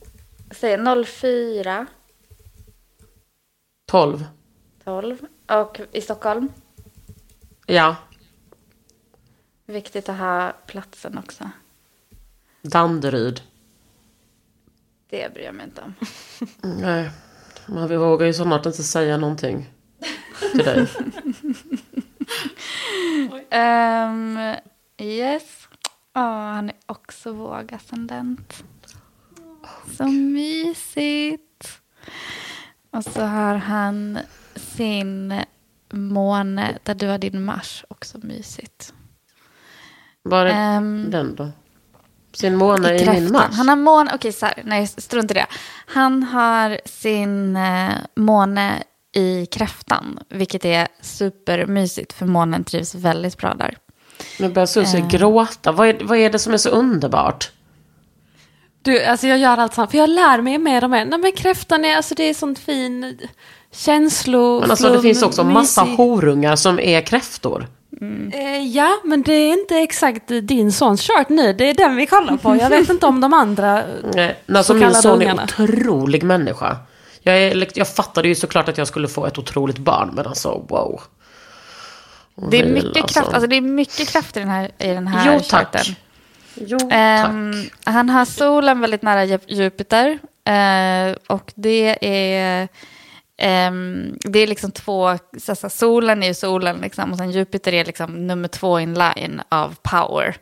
[SPEAKER 6] säg 04,
[SPEAKER 3] 12.
[SPEAKER 6] 12. Och i Stockholm.
[SPEAKER 3] Ja,
[SPEAKER 6] Viktigt att ha platsen också.
[SPEAKER 3] Danderyd.
[SPEAKER 6] Det bryr jag mig inte om. [LAUGHS]
[SPEAKER 3] Nej, men vi vågar ju snart inte säga någonting till dig. [LAUGHS]
[SPEAKER 6] Ehm, yes. Ja, han är också vågascendent. Så mysigt. Och så har han sin måne där du har din Mars. Också mysigt.
[SPEAKER 3] Var är
[SPEAKER 6] Ehm,
[SPEAKER 3] den då? Sin måne i, min
[SPEAKER 6] kräftan.
[SPEAKER 3] mars?
[SPEAKER 6] Han har måne, okej här, nej strunt i det. Han har sin eh, måne i kräftan, vilket är supermysigt för månen trivs väldigt bra där.
[SPEAKER 3] Nu börjar Susie
[SPEAKER 6] Eh.
[SPEAKER 3] gråta. Vad är, vad är det som är så underbart?
[SPEAKER 4] Du, alltså jag gör allt sånt, för jag lär mig mer och mer. Nej men kräftan är, alltså det är sånt fin känslo,
[SPEAKER 3] Men alltså det finns också massa
[SPEAKER 4] mysig.
[SPEAKER 3] horungar som är kräftor.
[SPEAKER 4] Eh, ja, men det är inte exakt din sons kört nu. Det är den vi kollar på. Jag vet inte om de andra [LAUGHS]
[SPEAKER 3] Nej, alltså
[SPEAKER 4] så
[SPEAKER 3] min son är
[SPEAKER 4] ungarna.
[SPEAKER 3] otrolig människa. Jag, är, jag fattade ju såklart att jag skulle få ett otroligt barn, men alltså wow.
[SPEAKER 6] Det är mycket
[SPEAKER 3] alltså.
[SPEAKER 6] kraft, alltså det är mycket kraft i den här, i den här
[SPEAKER 3] Jo tack.
[SPEAKER 6] charten.
[SPEAKER 3] Jo
[SPEAKER 6] Ehm,
[SPEAKER 3] tack.
[SPEAKER 6] han har solen väldigt nära Ju- Jupiter. eh, och det är, ehm, det är liksom två, så, så, solen är ju solen liksom, och sen Jupiter är liksom nummer två in line av power.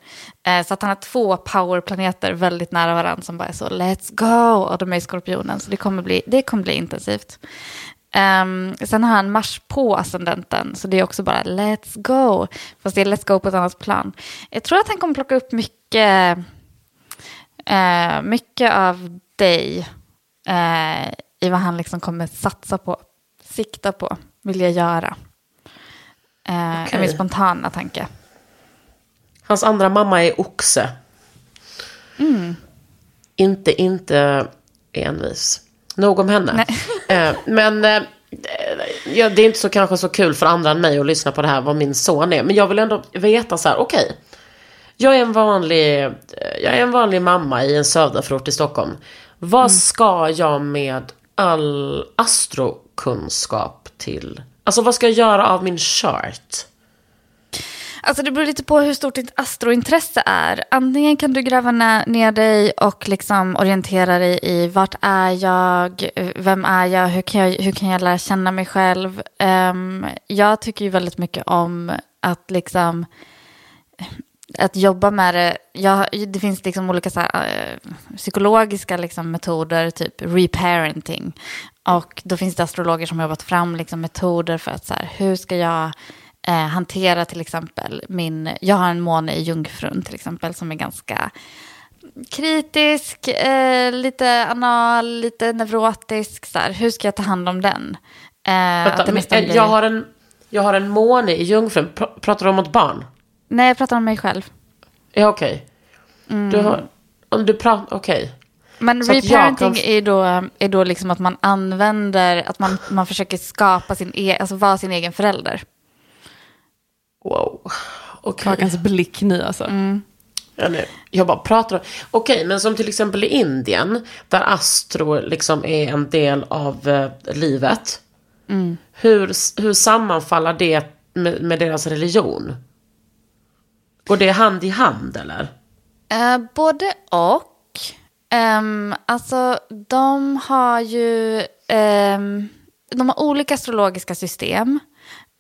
[SPEAKER 6] Eh, så att han har två powerplaneter väldigt nära varandra som bara är så let's go, och de är i skorpionen. Så det kommer bli, det kommer bli intensivt. Ehm, sen har han Mars på ascendenten, så det är också bara let's go. Fast det är let's go på ett annat plan. Jag tror att han kommer plocka upp mycket, eh, mycket av dig eh, i vad han liksom kommer satsa på, sikta på, vilja göra. Eh,
[SPEAKER 3] Okej.
[SPEAKER 6] Min spontana tanke.
[SPEAKER 3] Hans andra mamma är oxe.
[SPEAKER 6] Mm.
[SPEAKER 3] Inte, inte envis. Nog om henne. [LAUGHS] Eh, men eh, ja, det är inte så kanske så kul för andra än mig att lyssna på det här vad min son är. Men jag vill ändå veta så här, okej. jag är en vanlig, eh, jag är en vanlig mamma i en söderförort i Stockholm. Vad
[SPEAKER 6] Mm.
[SPEAKER 3] ska jag med all astrokunskap till? Alltså vad ska jag göra av min chart?
[SPEAKER 6] Alltså det beror lite på hur stort ditt astrointresse är. Antingen kan du gräva ner dig och liksom orientera dig i vart är jag, vem är jag, hur kan jag, hur kan jag lära känna mig själv. Um, jag tycker ju väldigt mycket om att liksom att jobba med det. ja, det finns liksom olika så här, äh, psykologiska liksom metoder, typ reparenting. Och då finns det astrologer som har jobbat fram liksom metoder för att så här, hur ska jag eh, hantera till exempel min, jag har en måne i jungfrun till exempel som är ganska kritisk, eh, lite anal, lite neurotisk. Så här. Hur ska jag ta hand om den? Eh,
[SPEAKER 3] Vänta, men, eh,
[SPEAKER 6] blir-
[SPEAKER 3] jag, har en, jag har en måne i jungfrun. Pr- pratar du om ett barn?
[SPEAKER 6] Nej, jag pratar om mig själv.
[SPEAKER 3] Ja, okej. Du har... Om du pratar... Okej.
[SPEAKER 6] Men
[SPEAKER 3] Så
[SPEAKER 6] reparenting
[SPEAKER 3] kan-
[SPEAKER 6] är då, är då liksom att man använder, att man, man försöker skapa sin egen, alltså vara sin egen förälder.
[SPEAKER 3] Wow. Okej.
[SPEAKER 4] Kakans blick nu alltså.
[SPEAKER 3] Ja, nu. Jag bara pratar om... Okej, men som till exempel i Indien, där astro liksom är en del av eh, livet. Hur, hur sammanfaller det med, med deras religion? Går det hand i hand eller?
[SPEAKER 6] Eh, både och. Ehm, alltså, de har ju... ehm, de har olika astrologiska system.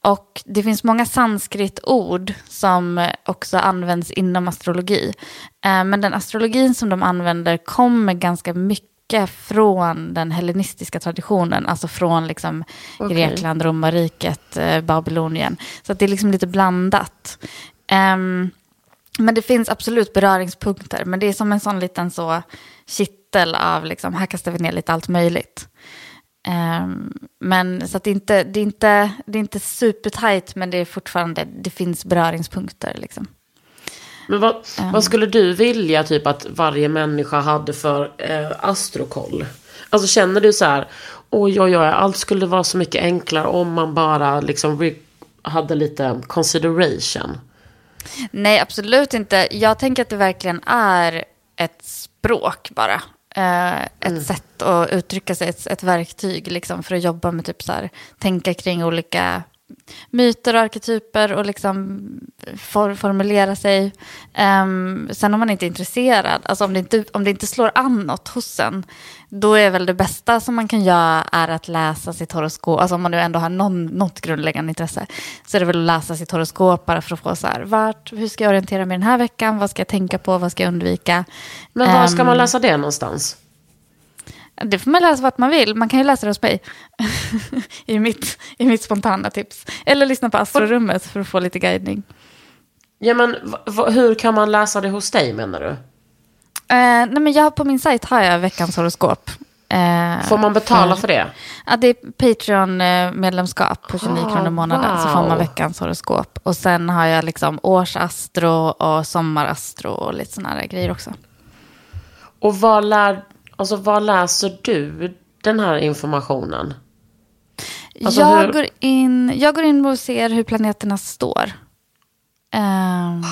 [SPEAKER 6] Och det finns många sanskritord som också används inom astrologi. Eh, men den astrologin som de använder kommer ganska mycket från den hellenistiska traditionen. Alltså från liksom
[SPEAKER 3] Okej.
[SPEAKER 6] Grekland, romarriket, eh, Babylonien. Så det är liksom lite blandat. Ehm, men det finns absolut beröringspunkter. Men det är som en sån liten så kittel av liksom, här kastar vi ner lite allt möjligt. Ehm, men så att det, inte, det, är inte, det är inte supertajt, men det är fortfarande, det finns beröringspunkter. Liksom.
[SPEAKER 3] Men vad, vad skulle du vilja typ att varje människa hade för eh, astrokoll? Alltså känner du så här, oj oj oj, allt skulle vara så mycket enklare om man bara liksom hade lite consideration.
[SPEAKER 6] Nej, absolut inte. Jag tänker att det verkligen är ett språk bara. Eh, ett sätt att uttrycka sig, ett, ett verktyg liksom, för att jobba med typ så här, tänka kring olika myter och arketyper och liksom for, formulera sig. Ehm, sen om man inte är intresserad, alltså om det inte, om det inte slår an något hos en, då är väl det bästa som man kan göra är att läsa sitt horoskop, alltså om man nu ändå har någon, något grundläggande intresse, så är det väl att läsa sitt horoskop bara för att få så här, vart, hur ska jag orientera mig den här veckan, vad ska jag tänka på, vad ska jag undvika?
[SPEAKER 3] Men var ska
[SPEAKER 6] Ehm,
[SPEAKER 3] man läsa det någonstans?
[SPEAKER 6] Det får man läsa vart man vill. Man kan ju läsa det hos mig. [LAUGHS] I, mitt, I mitt spontana tips. Eller lyssna på Astrorummet för att få lite guidning.
[SPEAKER 3] Ja men hur kan man läsa det hos dig menar du?
[SPEAKER 6] Eh, nej men jag, på min sajt har jag veckans horoskop. Eh,
[SPEAKER 3] Får man betala för det?
[SPEAKER 6] Ja, det är Patreon-medlemskap på 29
[SPEAKER 3] Ah,
[SPEAKER 6] kronor i månaden. Så får man
[SPEAKER 3] wow.
[SPEAKER 6] veckans horoskop. Och sen har jag liksom årsastro och sommarastro och lite sådana här grejer också.
[SPEAKER 3] Och var, lär, alltså, var läser du den här informationen? Alltså,
[SPEAKER 6] jag,
[SPEAKER 3] hur-
[SPEAKER 6] går in, jag går in och ser hur planeterna står. Um,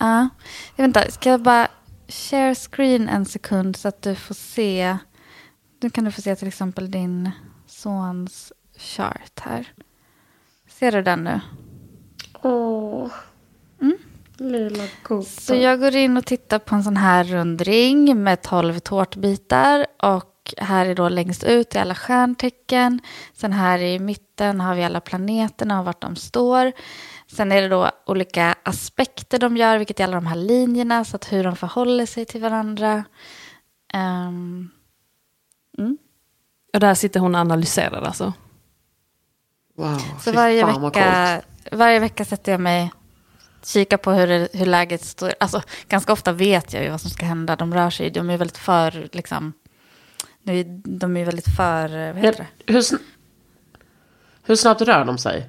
[SPEAKER 6] ja. Vänta, ska jag bara share screen en sekund så att du får se. Nu kan du få se till exempel din sons chart här. Ser du den nu?
[SPEAKER 3] Åh, lilla.
[SPEAKER 6] Mm. Så jag går in och tittar på en sån här rund ring med 12 tårtbitar. Och här är då längst ut i alla stjärntecken. Sen här i mitten har vi alla planeterna och vart de står. Sen är det då olika aspekter de gör, vilket är alla de här linjerna. Så att hur de förhåller sig till varandra. Ehm,
[SPEAKER 4] Och där sitter hon och analyserar alltså.
[SPEAKER 3] Wow,
[SPEAKER 6] så varje vecka, varje vecka sätter jag mig kika på hur, hur läget står. Alltså, ganska ofta vet jag ju vad som ska hända. De rör sig, de är väldigt för, liksom, de är väldigt för, vad heter det?
[SPEAKER 3] Hur, sn- hur snabbt rör de sig?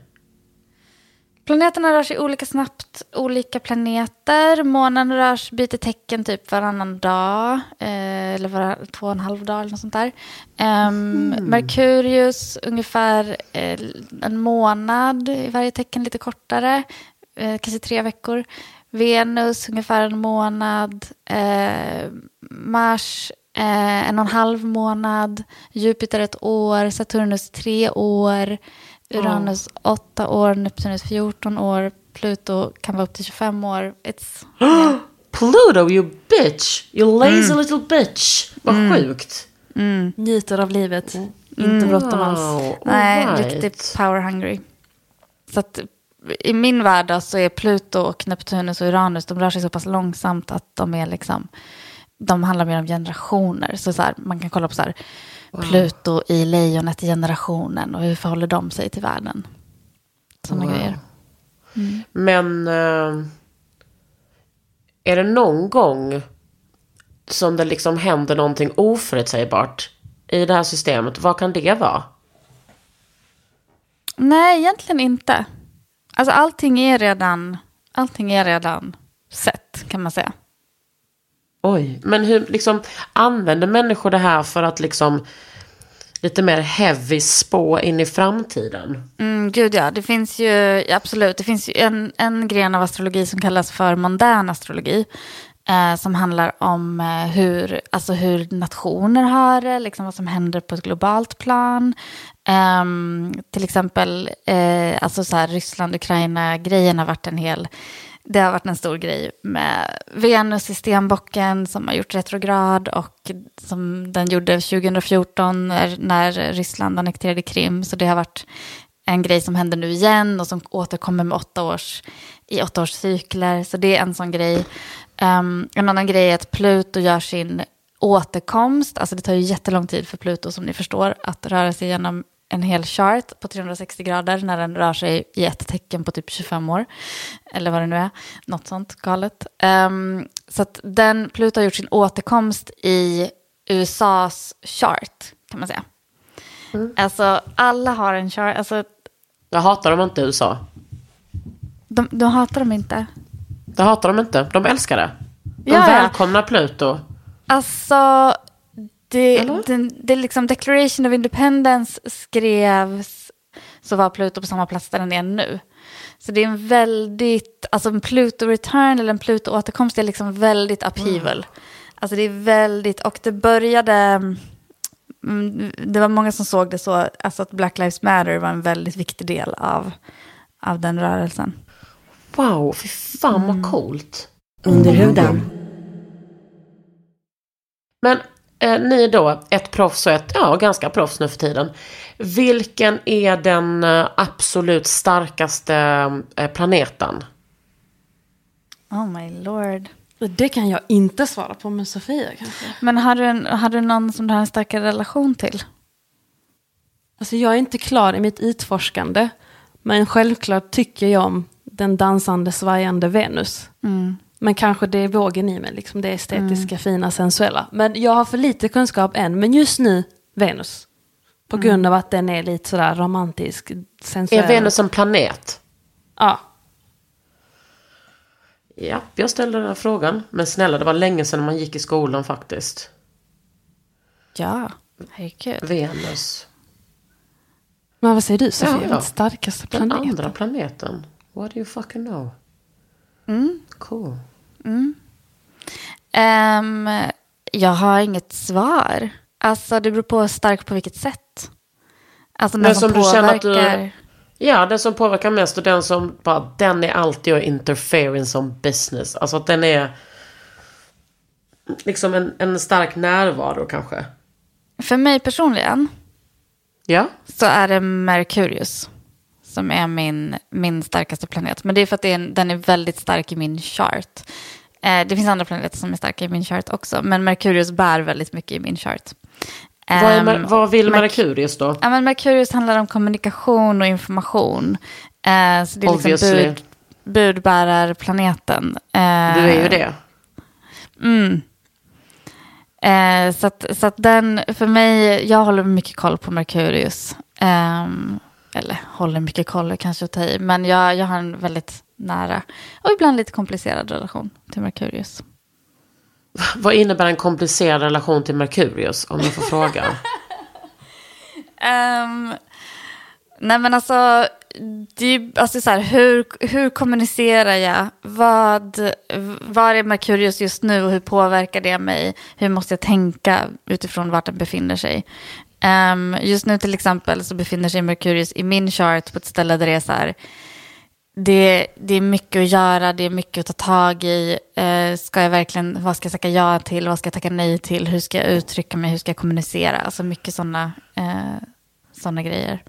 [SPEAKER 6] Planeterna rör sig olika snabbt, olika planeter. Månen rör sig, byter tecken typ varannan dag, eh, eller var, två och en halv dag eller något sånt där. Ehm, Merkurius ungefär eh, en månad i varje tecken, lite kortare, eh, kanske tre veckor. Venus ungefär en månad. Eh, Mars eh, en och en halv månad. Jupiter ett år. Saturnus tre år. Uranus åtta år. Neptunus 14 år. Pluto kan vara upp till 25 år. It's, [GASPS]
[SPEAKER 3] Pluto, you bitch! You lazy little bitch! Vad sjukt.
[SPEAKER 4] Njuter av livet. Inte bråttom alls.
[SPEAKER 3] Wow,
[SPEAKER 6] nej,
[SPEAKER 3] alright.
[SPEAKER 6] riktigt power hungry. Så att i min värld så är Pluto och Neptunus och Uranus, de rör sig så pass långsamt att de är liksom, de handlar mer om generationer. Så, så här, man kan kolla på så här, Pluto i lejonet i generationen och hur förhåller de sig till världen. Sådana grejer.
[SPEAKER 3] Men eh, är det någon gång som det liksom händer någonting oförutsägbart i det här systemet? Vad kan det vara?
[SPEAKER 6] Nej, egentligen inte. Alltså allting är redan, allting är redan sett kan man säga.
[SPEAKER 3] Oj, men hur liksom använder människor det här för att liksom lite mer heavy spå in i framtiden?
[SPEAKER 6] Mm, gud ja, det finns ju absolut, det finns ju en, en gren av astrologi som kallas för mondän astrologi. Eh, som handlar om eh, hur, alltså hur nationer har det, liksom vad som händer på ett globalt plan. Ehm, till exempel, eh, alltså så här, Ryssland-Ukraina-grejen har varit en hel, det har varit en stor grej med Venus i stenbocken som har gjort retrograd och som den gjorde 2014 när, när Ryssland annekterade Krim. Så det har varit en grej som händer nu igen och som återkommer med åtta års, i åtta års cykler. Så det är en sån grej. Um, en annan grej är att Pluto gör sin återkomst. Alltså det tar ju jättelång tid för Pluto som ni förstår att röra sig genom en hel chart på 360 grader när den rör sig i ett tecken på typ 25 år. Eller vad det nu är, något sånt galet. Um, så att den, Pluto har gjort sin återkomst i USAs chart kan man säga. Alltså alla har en chart, alltså
[SPEAKER 3] Jag hatar dem inte i USA.
[SPEAKER 6] de, de hatar dem inte.
[SPEAKER 3] Det hatar de inte. De älskar det. De
[SPEAKER 6] Ja, ja.
[SPEAKER 3] välkomnar Pluto.
[SPEAKER 6] Alltså, det, det, det liksom Declaration of Independence skrevs så var Pluto på samma plats där den är nu. Så det är en väldigt, alltså en Pluto return eller en Pluto återkomst är liksom väldigt upheaval. Alltså det är väldigt, och det började, mm, det var många som såg det så, alltså att Black Lives Matter var en väldigt viktig del av, av den rörelsen.
[SPEAKER 3] Wow, fy fan vad coolt.
[SPEAKER 7] Under huden.
[SPEAKER 3] Men eh, ni då, ett proffs och ett, ja ganska proffs nu för tiden. Vilken är den eh, absolut starkaste eh, planeten?
[SPEAKER 6] Oh my lord.
[SPEAKER 4] Det kan jag inte svara på med Sofia kanske.
[SPEAKER 6] Men har du, en, har du någon som du har en starkare relation till?
[SPEAKER 4] Alltså jag är inte klar i mitt utforskande. Men självklart tycker jag om den dansande svajande Venus. Men Men kanske det är vågen i mig, liksom det estetiska,
[SPEAKER 6] Mm.
[SPEAKER 4] fina, sensuella. Men jag har för lite kunskap än. Men just nu, Venus. På grund av att den är lite sådär romantisk, sensuell.
[SPEAKER 3] Är Venus en planet?
[SPEAKER 4] Ja.
[SPEAKER 3] Ja, jag ställde den här frågan. Men snälla, det var länge sedan man gick i skolan faktiskt.
[SPEAKER 6] Ja, herregud.
[SPEAKER 3] Venus.
[SPEAKER 4] Men vad säger du Sofia?
[SPEAKER 3] Ja, ja.
[SPEAKER 4] Den starkaste
[SPEAKER 3] Den
[SPEAKER 4] planeten?
[SPEAKER 3] andra planeten. What do you fucking know?
[SPEAKER 6] Mm.
[SPEAKER 3] Cool.
[SPEAKER 6] Ehm, jag har inget svar. Alltså det beror på starkt på vilket sätt. Alltså den som,
[SPEAKER 3] som du känner att du-
[SPEAKER 6] påverkar.
[SPEAKER 3] Ja, den som påverkar mest och den som bara, den är alltid att interfering som business. Alltså att den är liksom en, en stark närvaro kanske.
[SPEAKER 6] För mig personligen
[SPEAKER 3] Ja,
[SPEAKER 6] så är det Merkurius som är min, min starkaste planet. Men det är för att det är en, den är väldigt stark i min chart. Eh, det finns andra planeter som är starka i min chart också, men Merkurius bär väldigt mycket i min chart.
[SPEAKER 3] vad, är,
[SPEAKER 6] Ehm,
[SPEAKER 3] vad vill
[SPEAKER 6] Merk-
[SPEAKER 3] Merkurius då?
[SPEAKER 6] Ja, men Merkurius handlar om kommunikation och information. Eh, så det är liksom
[SPEAKER 3] Obviously.
[SPEAKER 6] bud, budbärarplaneten. Eh,
[SPEAKER 3] Du är ju det.
[SPEAKER 6] Mm. Eh, så att, så att den, för mig, jag håller mycket koll på Merkurius. Ehm, eller håller mycket koll kanske att ta i, men jag, jag har en väldigt nära och ibland lite komplicerad relation till Merkurius. [LAUGHS]
[SPEAKER 3] Vad innebär en komplicerad relation till Merkurius? Om jag får fråga.
[SPEAKER 6] Um, [LAUGHS] nej men alltså, det alltså så här, hur, hur kommunicerar jag? Vad, vad är Merkurius just nu och hur påverkar det mig? Hur måste jag tänka utifrån vart den befinner sig? Ehm, just nu till exempel så befinner sig Merkurius i min chart på ett ställe där det är så här, det, det är mycket att göra, det är mycket att ta tag i. Eh, ska jag verkligen, vad ska jag tacka ja till, vad ska jag tacka nej till, hur ska jag uttrycka mig, hur ska jag kommunicera? Alltså mycket sådana eh, såna grejer.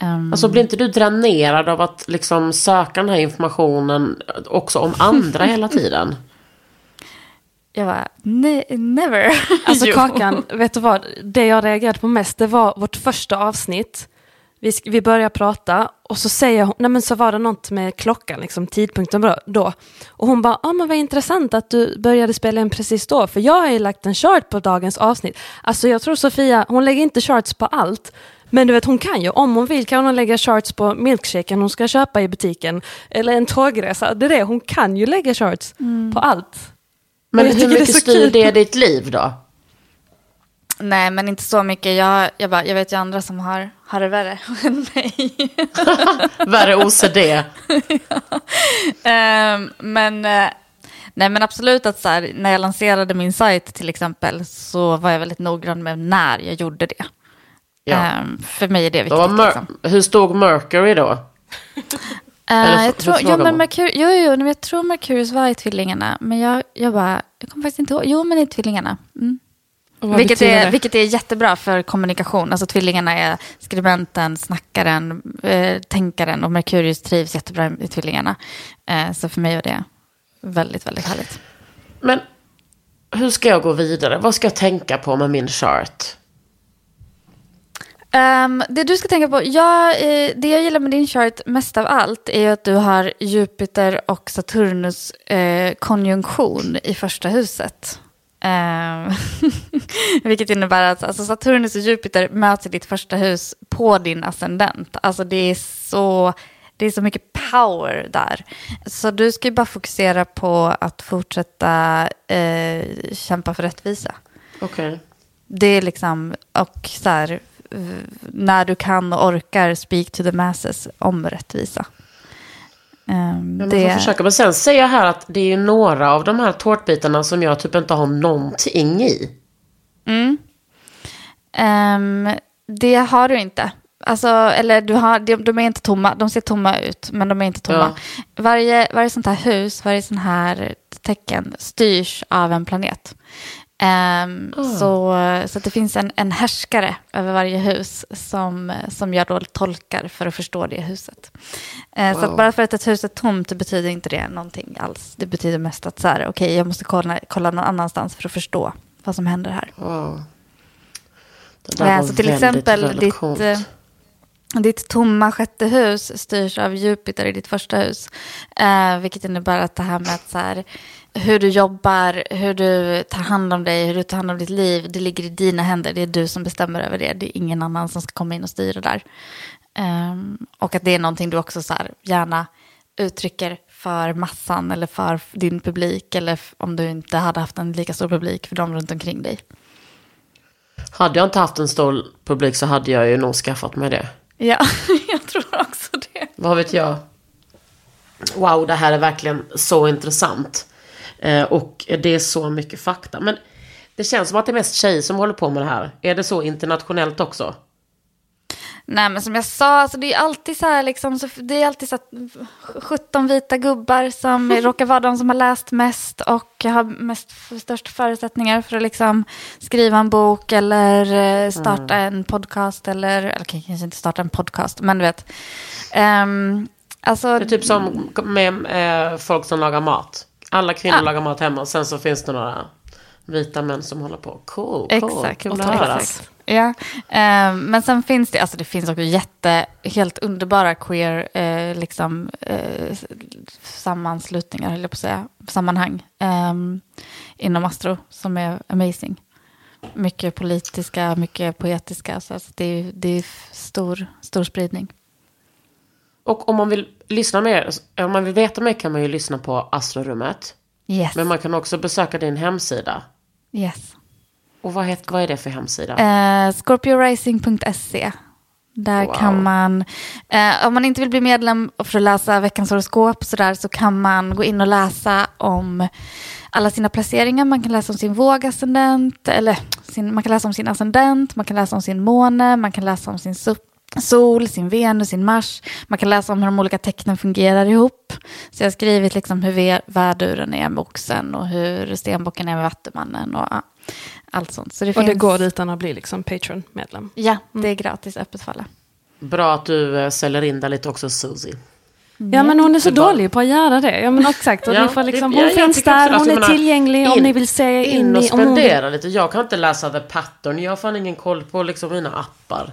[SPEAKER 6] Ehm,
[SPEAKER 3] Alltså blir inte du dränerad av att liksom söka den här informationen också om andra hela tiden? [LAUGHS]
[SPEAKER 6] jag bara, ne never. [LAUGHS]
[SPEAKER 4] Alltså. Kakan, vet du vad? Det jag reagerade på mest, det var vårt första avsnitt. Vi, vi börjar prata och så säger hon, nej men så var det något med klockan, liksom tidpunkten då. Och hon bara, ja men vad intressant att du började spela in precis då, för jag har ju lagt en chart på dagens avsnitt. Alltså jag tror Sofia, hon lägger inte charts på allt. Men du vet hon kan ju, om hon vill kan hon lägga charts på milkshaken hon ska köpa i butiken. Eller en tågresa, det är det, hon kan ju lägga charts på allt.
[SPEAKER 3] Men hur
[SPEAKER 4] det
[SPEAKER 3] mycket
[SPEAKER 4] så
[SPEAKER 3] styr
[SPEAKER 4] kul.
[SPEAKER 3] det ditt liv då?
[SPEAKER 6] Nej, men inte så mycket. Jag, jag, bara, jag vet ju andra som har, har det värre [LAUGHS] än mig. [LAUGHS]
[SPEAKER 3] Värre OCD. [LAUGHS]
[SPEAKER 6] Ehm, men, eh, nej, men absolut att så här, när jag lanserade min sajt till exempel så var jag väldigt noggrann med när jag gjorde det.
[SPEAKER 3] Ja.
[SPEAKER 6] Ehm, för mig är det viktigt.
[SPEAKER 3] Mer-
[SPEAKER 6] Liksom.
[SPEAKER 3] Hur stod Mercury då? Eller
[SPEAKER 6] jag tror, jo, men
[SPEAKER 3] bara.
[SPEAKER 6] Merkur, jo, jo, men jag tror Merkurius var i tvillingarna. Men jag, jag bara, jag kommer faktiskt inte ihåg. Jo, men i tvillingarna. Mm. Vilket är,
[SPEAKER 4] det?
[SPEAKER 6] vilket är jättebra för kommunikation. Alltså tvillingarna är skribenten, snackaren, eh, tänkaren och Merkurius trivs jättebra i tvillingarna. Eh, så för mig var det väldigt, väldigt härligt.
[SPEAKER 3] Men hur ska jag gå vidare? Vad ska jag tänka på med min chart?
[SPEAKER 6] Ehm, det du ska tänka på, ja, eh, det jag gillar med din chart mest av allt är att du har Jupiter och Saturnus eh, konjunktion i första huset. Ehm, [LAUGHS] vilket innebär att alltså, Saturnus och Jupiter möts i ditt första hus på din ascendent. Alltså det är så, det är så mycket power där. Så du ska ju bara fokusera på att fortsätta eh, kämpa för rättvisa.
[SPEAKER 3] Okej.
[SPEAKER 6] Det är liksom, och så här, när du kan och orkar speak to the masses om rättvisa. Um,
[SPEAKER 3] Ja, man
[SPEAKER 6] det,
[SPEAKER 3] får försöka. Men sen säger jag här att det är ju några av de här tårtbitarna som jag typ inte har någonting i.
[SPEAKER 6] mm. Ehm, det har du inte. Alltså, eller du har, de, de är inte tomma, de ser tomma ut, men de är inte tomma. Varje, varje sånt här hus, varje sån här tecken styrs av en planet. Ehm, så, så att det finns en, en härskare över varje hus som, som jag då tolkar för att förstå det huset. Eh, Så
[SPEAKER 3] Wow.
[SPEAKER 6] att bara för att ett hus är tomt betyder inte det någonting alls. Det betyder mest att så här, okej, jag måste kolla, kolla någon annanstans för att förstå vad som händer här.
[SPEAKER 3] Wow. Det där
[SPEAKER 6] Eh,
[SPEAKER 3] var
[SPEAKER 6] så till
[SPEAKER 3] väldigt,
[SPEAKER 6] exempel
[SPEAKER 3] väldigt
[SPEAKER 6] ditt,
[SPEAKER 3] coolt.
[SPEAKER 6] Ditt tomma sjätte hus styrs av Jupiter i ditt första hus. Eh, vilket innebär att det här med att så här, hur du jobbar, hur du tar hand om dig, hur du tar hand om ditt liv, det ligger i dina händer. Det är du som bestämmer över det. Det är ingen annan som ska komma in och styra där. Eh, och att det är någonting du också så här, gärna uttrycker för massan eller för din publik. Eller om du inte hade haft en lika stor publik för dem runt omkring dig.
[SPEAKER 3] Hade jag inte haft en stor publik så hade jag ju nog skaffat mig det.
[SPEAKER 6] Ja, [LAUGHS] jag tror också det.
[SPEAKER 3] Vad vet jag? Wow, det här är verkligen så intressant. Eh, och det är så mycket fakta. Men det känns som att det är mest tjejer som håller på med det här. Är det så internationellt också?
[SPEAKER 6] Nej men som jag sa, alltså det är alltid så här liksom, så det är alltid så att 17 vita gubbar som [LAUGHS] råkar vara de som har läst mest och har mest största förutsättningar för att liksom skriva en bok eller eh, starta mm. en podcast eller, eller kanske inte starta en podcast, men du vet. Um, alltså,
[SPEAKER 3] det är typ som med eh, folk som lagar mat. Alla kvinnor ja. lagar mat hemma och sen så finns det några vita män som håller på. Cool, cool.
[SPEAKER 6] Exakt. Cool exakt. Ja, eh, men sen finns det, alltså det finns också jätte, helt underbara queer eh, liksom, eh, sammanslutningar, höll jag på att säga, sammanhang eh, inom Astro som är amazing. Mycket politiska, mycket poetiska, så alltså det, är, det är stor, stor spridning.
[SPEAKER 3] Och om man vill lyssna mer, om man vill veta mer kan man ju lyssna på Astrorummet.
[SPEAKER 6] Yes.
[SPEAKER 3] Men man kan också besöka din hemsida.
[SPEAKER 6] Yes.
[SPEAKER 3] Och vad, heter, vad är det för hemsida?
[SPEAKER 6] Uh, Scorpiorising.se. Där wow. kan man, eh, om man inte vill bli medlem för att läsa veckans horoskop så, där, så kan man gå in och läsa om alla sina placeringar. Man kan läsa om sin vågascendent, eller sin, man kan läsa om sin ascendent, man kan läsa om sin måne, man kan läsa om sin sol, sin Venus, sin Mars. Man kan läsa om hur de olika tecknen fungerar ihop. Så jag har skrivit liksom hur värduren är med oxen och hur stenbocken är med vattumannen och allt sånt. Så det
[SPEAKER 4] och finns... det går utan att bli liksom Patreon-medlem?
[SPEAKER 6] Ja, det är mm. gratis öppet för alla.
[SPEAKER 3] Bra att du äh, säljer in det lite också, Susie.
[SPEAKER 4] Ja men hon är så dålig på att göra det. Ja men exakt. Och ja, får liksom, hon ja, finns där, hon är tillgänglig in, om ni vill se
[SPEAKER 3] in, in och spendera vill... lite. Jag kan inte läsa The Pattern. Jag har fan ingen koll på liksom mina appar.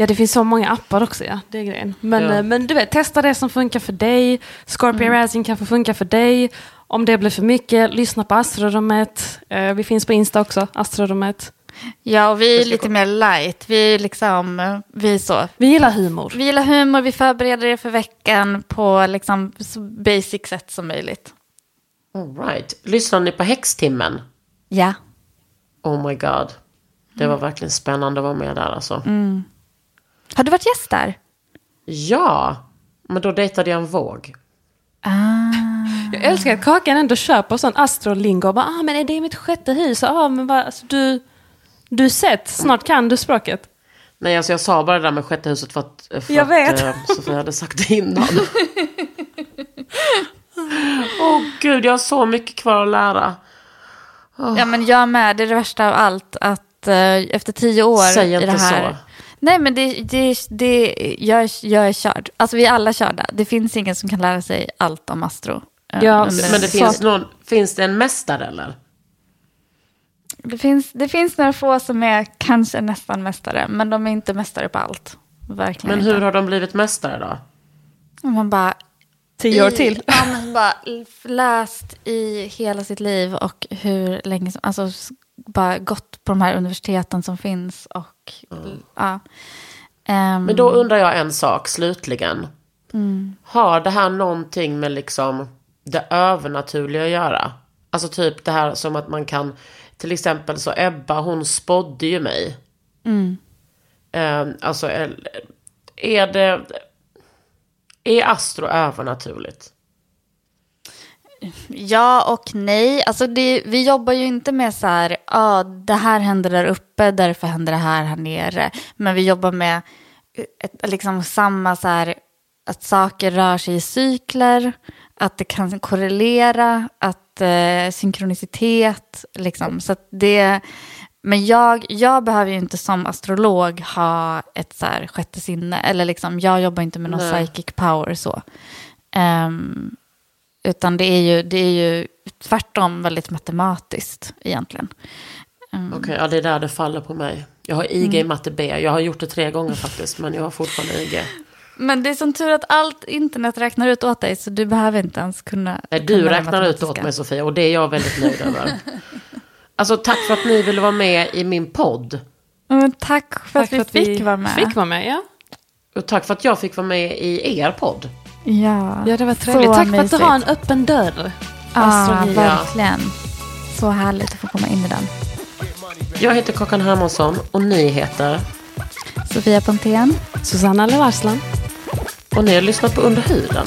[SPEAKER 4] Ja, det finns så många appar också, ja. Det är grejen. Men, ja. Eh, men du vet, testa det som funkar för dig. Scorpio mm. Rising kanske funkar för dig. Om det blir för mycket, lyssna på Astrorummet. Eh, vi finns på Insta också, Astrorummet.
[SPEAKER 6] Ja, och vi är lite mer light. Vi är liksom, vi är så.
[SPEAKER 4] Vi gillar humor.
[SPEAKER 6] Vi gillar humor, vi förbereder er för veckan på liksom så basic sätt som möjligt.
[SPEAKER 3] All right. Lyssnar ni på Häxtimmen?
[SPEAKER 6] Ja.
[SPEAKER 3] Oh my god. Det var mm. verkligen spännande att vara med där alltså.
[SPEAKER 6] Mm. Har du varit gäst där?
[SPEAKER 3] Ja, men då dejtade jag en våg.
[SPEAKER 6] Ah.
[SPEAKER 4] Jag älskar att Kakan ändå på sån astrolingo. Och bara, ah, men är det mitt sjätte hus? Ah, men bara, alltså, du, du sett, snart kan du språket.
[SPEAKER 3] Nej, alltså jag sa bara det där med sjätte huset för att, för
[SPEAKER 4] jag vet.
[SPEAKER 3] att äh, Sofia hade sagt det innan. [LAUGHS] Åh oh, gud, jag har så mycket kvar att lära.
[SPEAKER 6] Oh. Ja, men jag med. Det är det värsta av allt. Att äh, efter tio år
[SPEAKER 3] Säg
[SPEAKER 6] i det här. Så. Nej, men det, det, det, jag, jag är körd. Alltså vi är alla körda. Det finns ingen som kan lära sig allt om astro.
[SPEAKER 3] Eh, ja, men det finns, någon, finns det en mästare eller?
[SPEAKER 6] Det finns, det finns några få som är kanske nästan mästare, men de är inte mästare på allt. Verkligen
[SPEAKER 3] men hur
[SPEAKER 6] inte.
[SPEAKER 3] har de blivit mästare då?
[SPEAKER 6] Man bara...
[SPEAKER 4] Tio år till? [LAUGHS]
[SPEAKER 6] Ja, men bara läst i hela sitt liv och hur länge som... Alltså bara gått på de här universiteten som finns och mm. ja.
[SPEAKER 3] Um, Men då undrar jag en sak slutligen.
[SPEAKER 6] Mm.
[SPEAKER 3] Har det här någonting med liksom det övernaturliga att göra? Alltså typ det här som att man kan, till exempel så Ebba hon spådde ju mig.
[SPEAKER 6] Mm.
[SPEAKER 3] Um, alltså är det, är astro övernaturligt?
[SPEAKER 6] Ja och nej. Alltså det, vi jobbar ju inte med så här, ah, det här händer där uppe, därför händer det här här nere. Men vi jobbar med ett, liksom samma så här, att saker rör sig i cykler, att det kan korrelera, att eh, synkronicitet, liksom. Så det, men jag, jag behöver ju inte som astrolog ha ett så här sjätte sinne, eller liksom, jag jobbar inte med någon Nej. psychic power så. Um, utan det är ju, det är ju tvärtom väldigt matematiskt egentligen. Mm.
[SPEAKER 3] Okej, ja, det är där det faller på mig. Jag har IG i matte B. Jag har gjort det tre gånger faktiskt, men jag har fortfarande IG.
[SPEAKER 6] Men det är som tur att allt internet räknar ut åt dig så du behöver inte ens kunna.
[SPEAKER 3] Nej, du
[SPEAKER 6] kunna
[SPEAKER 3] räknar ut åt mig Sofia och det är jag väldigt nöjd [LAUGHS] över. Alltså tack för att ni ville vara med i min podd.
[SPEAKER 6] Men tack för
[SPEAKER 4] Tack
[SPEAKER 6] att vi fick vara med.
[SPEAKER 4] Fick vara med, ja.
[SPEAKER 3] Och tack för att jag fick vara med i er podd.
[SPEAKER 6] Ja,
[SPEAKER 4] Ja, det var trevligt. Tack för att du
[SPEAKER 6] mysigt.
[SPEAKER 4] har en öppen dörr.
[SPEAKER 6] Ja,
[SPEAKER 4] Astrologi.
[SPEAKER 6] verkligen. Så härligt att få komma in i den.
[SPEAKER 3] Jag heter Kakan Hermansson och ni heter...
[SPEAKER 6] Sofia Pontén.
[SPEAKER 4] Susanna Levarslan.
[SPEAKER 3] Och ni har lyssnat på Under huden.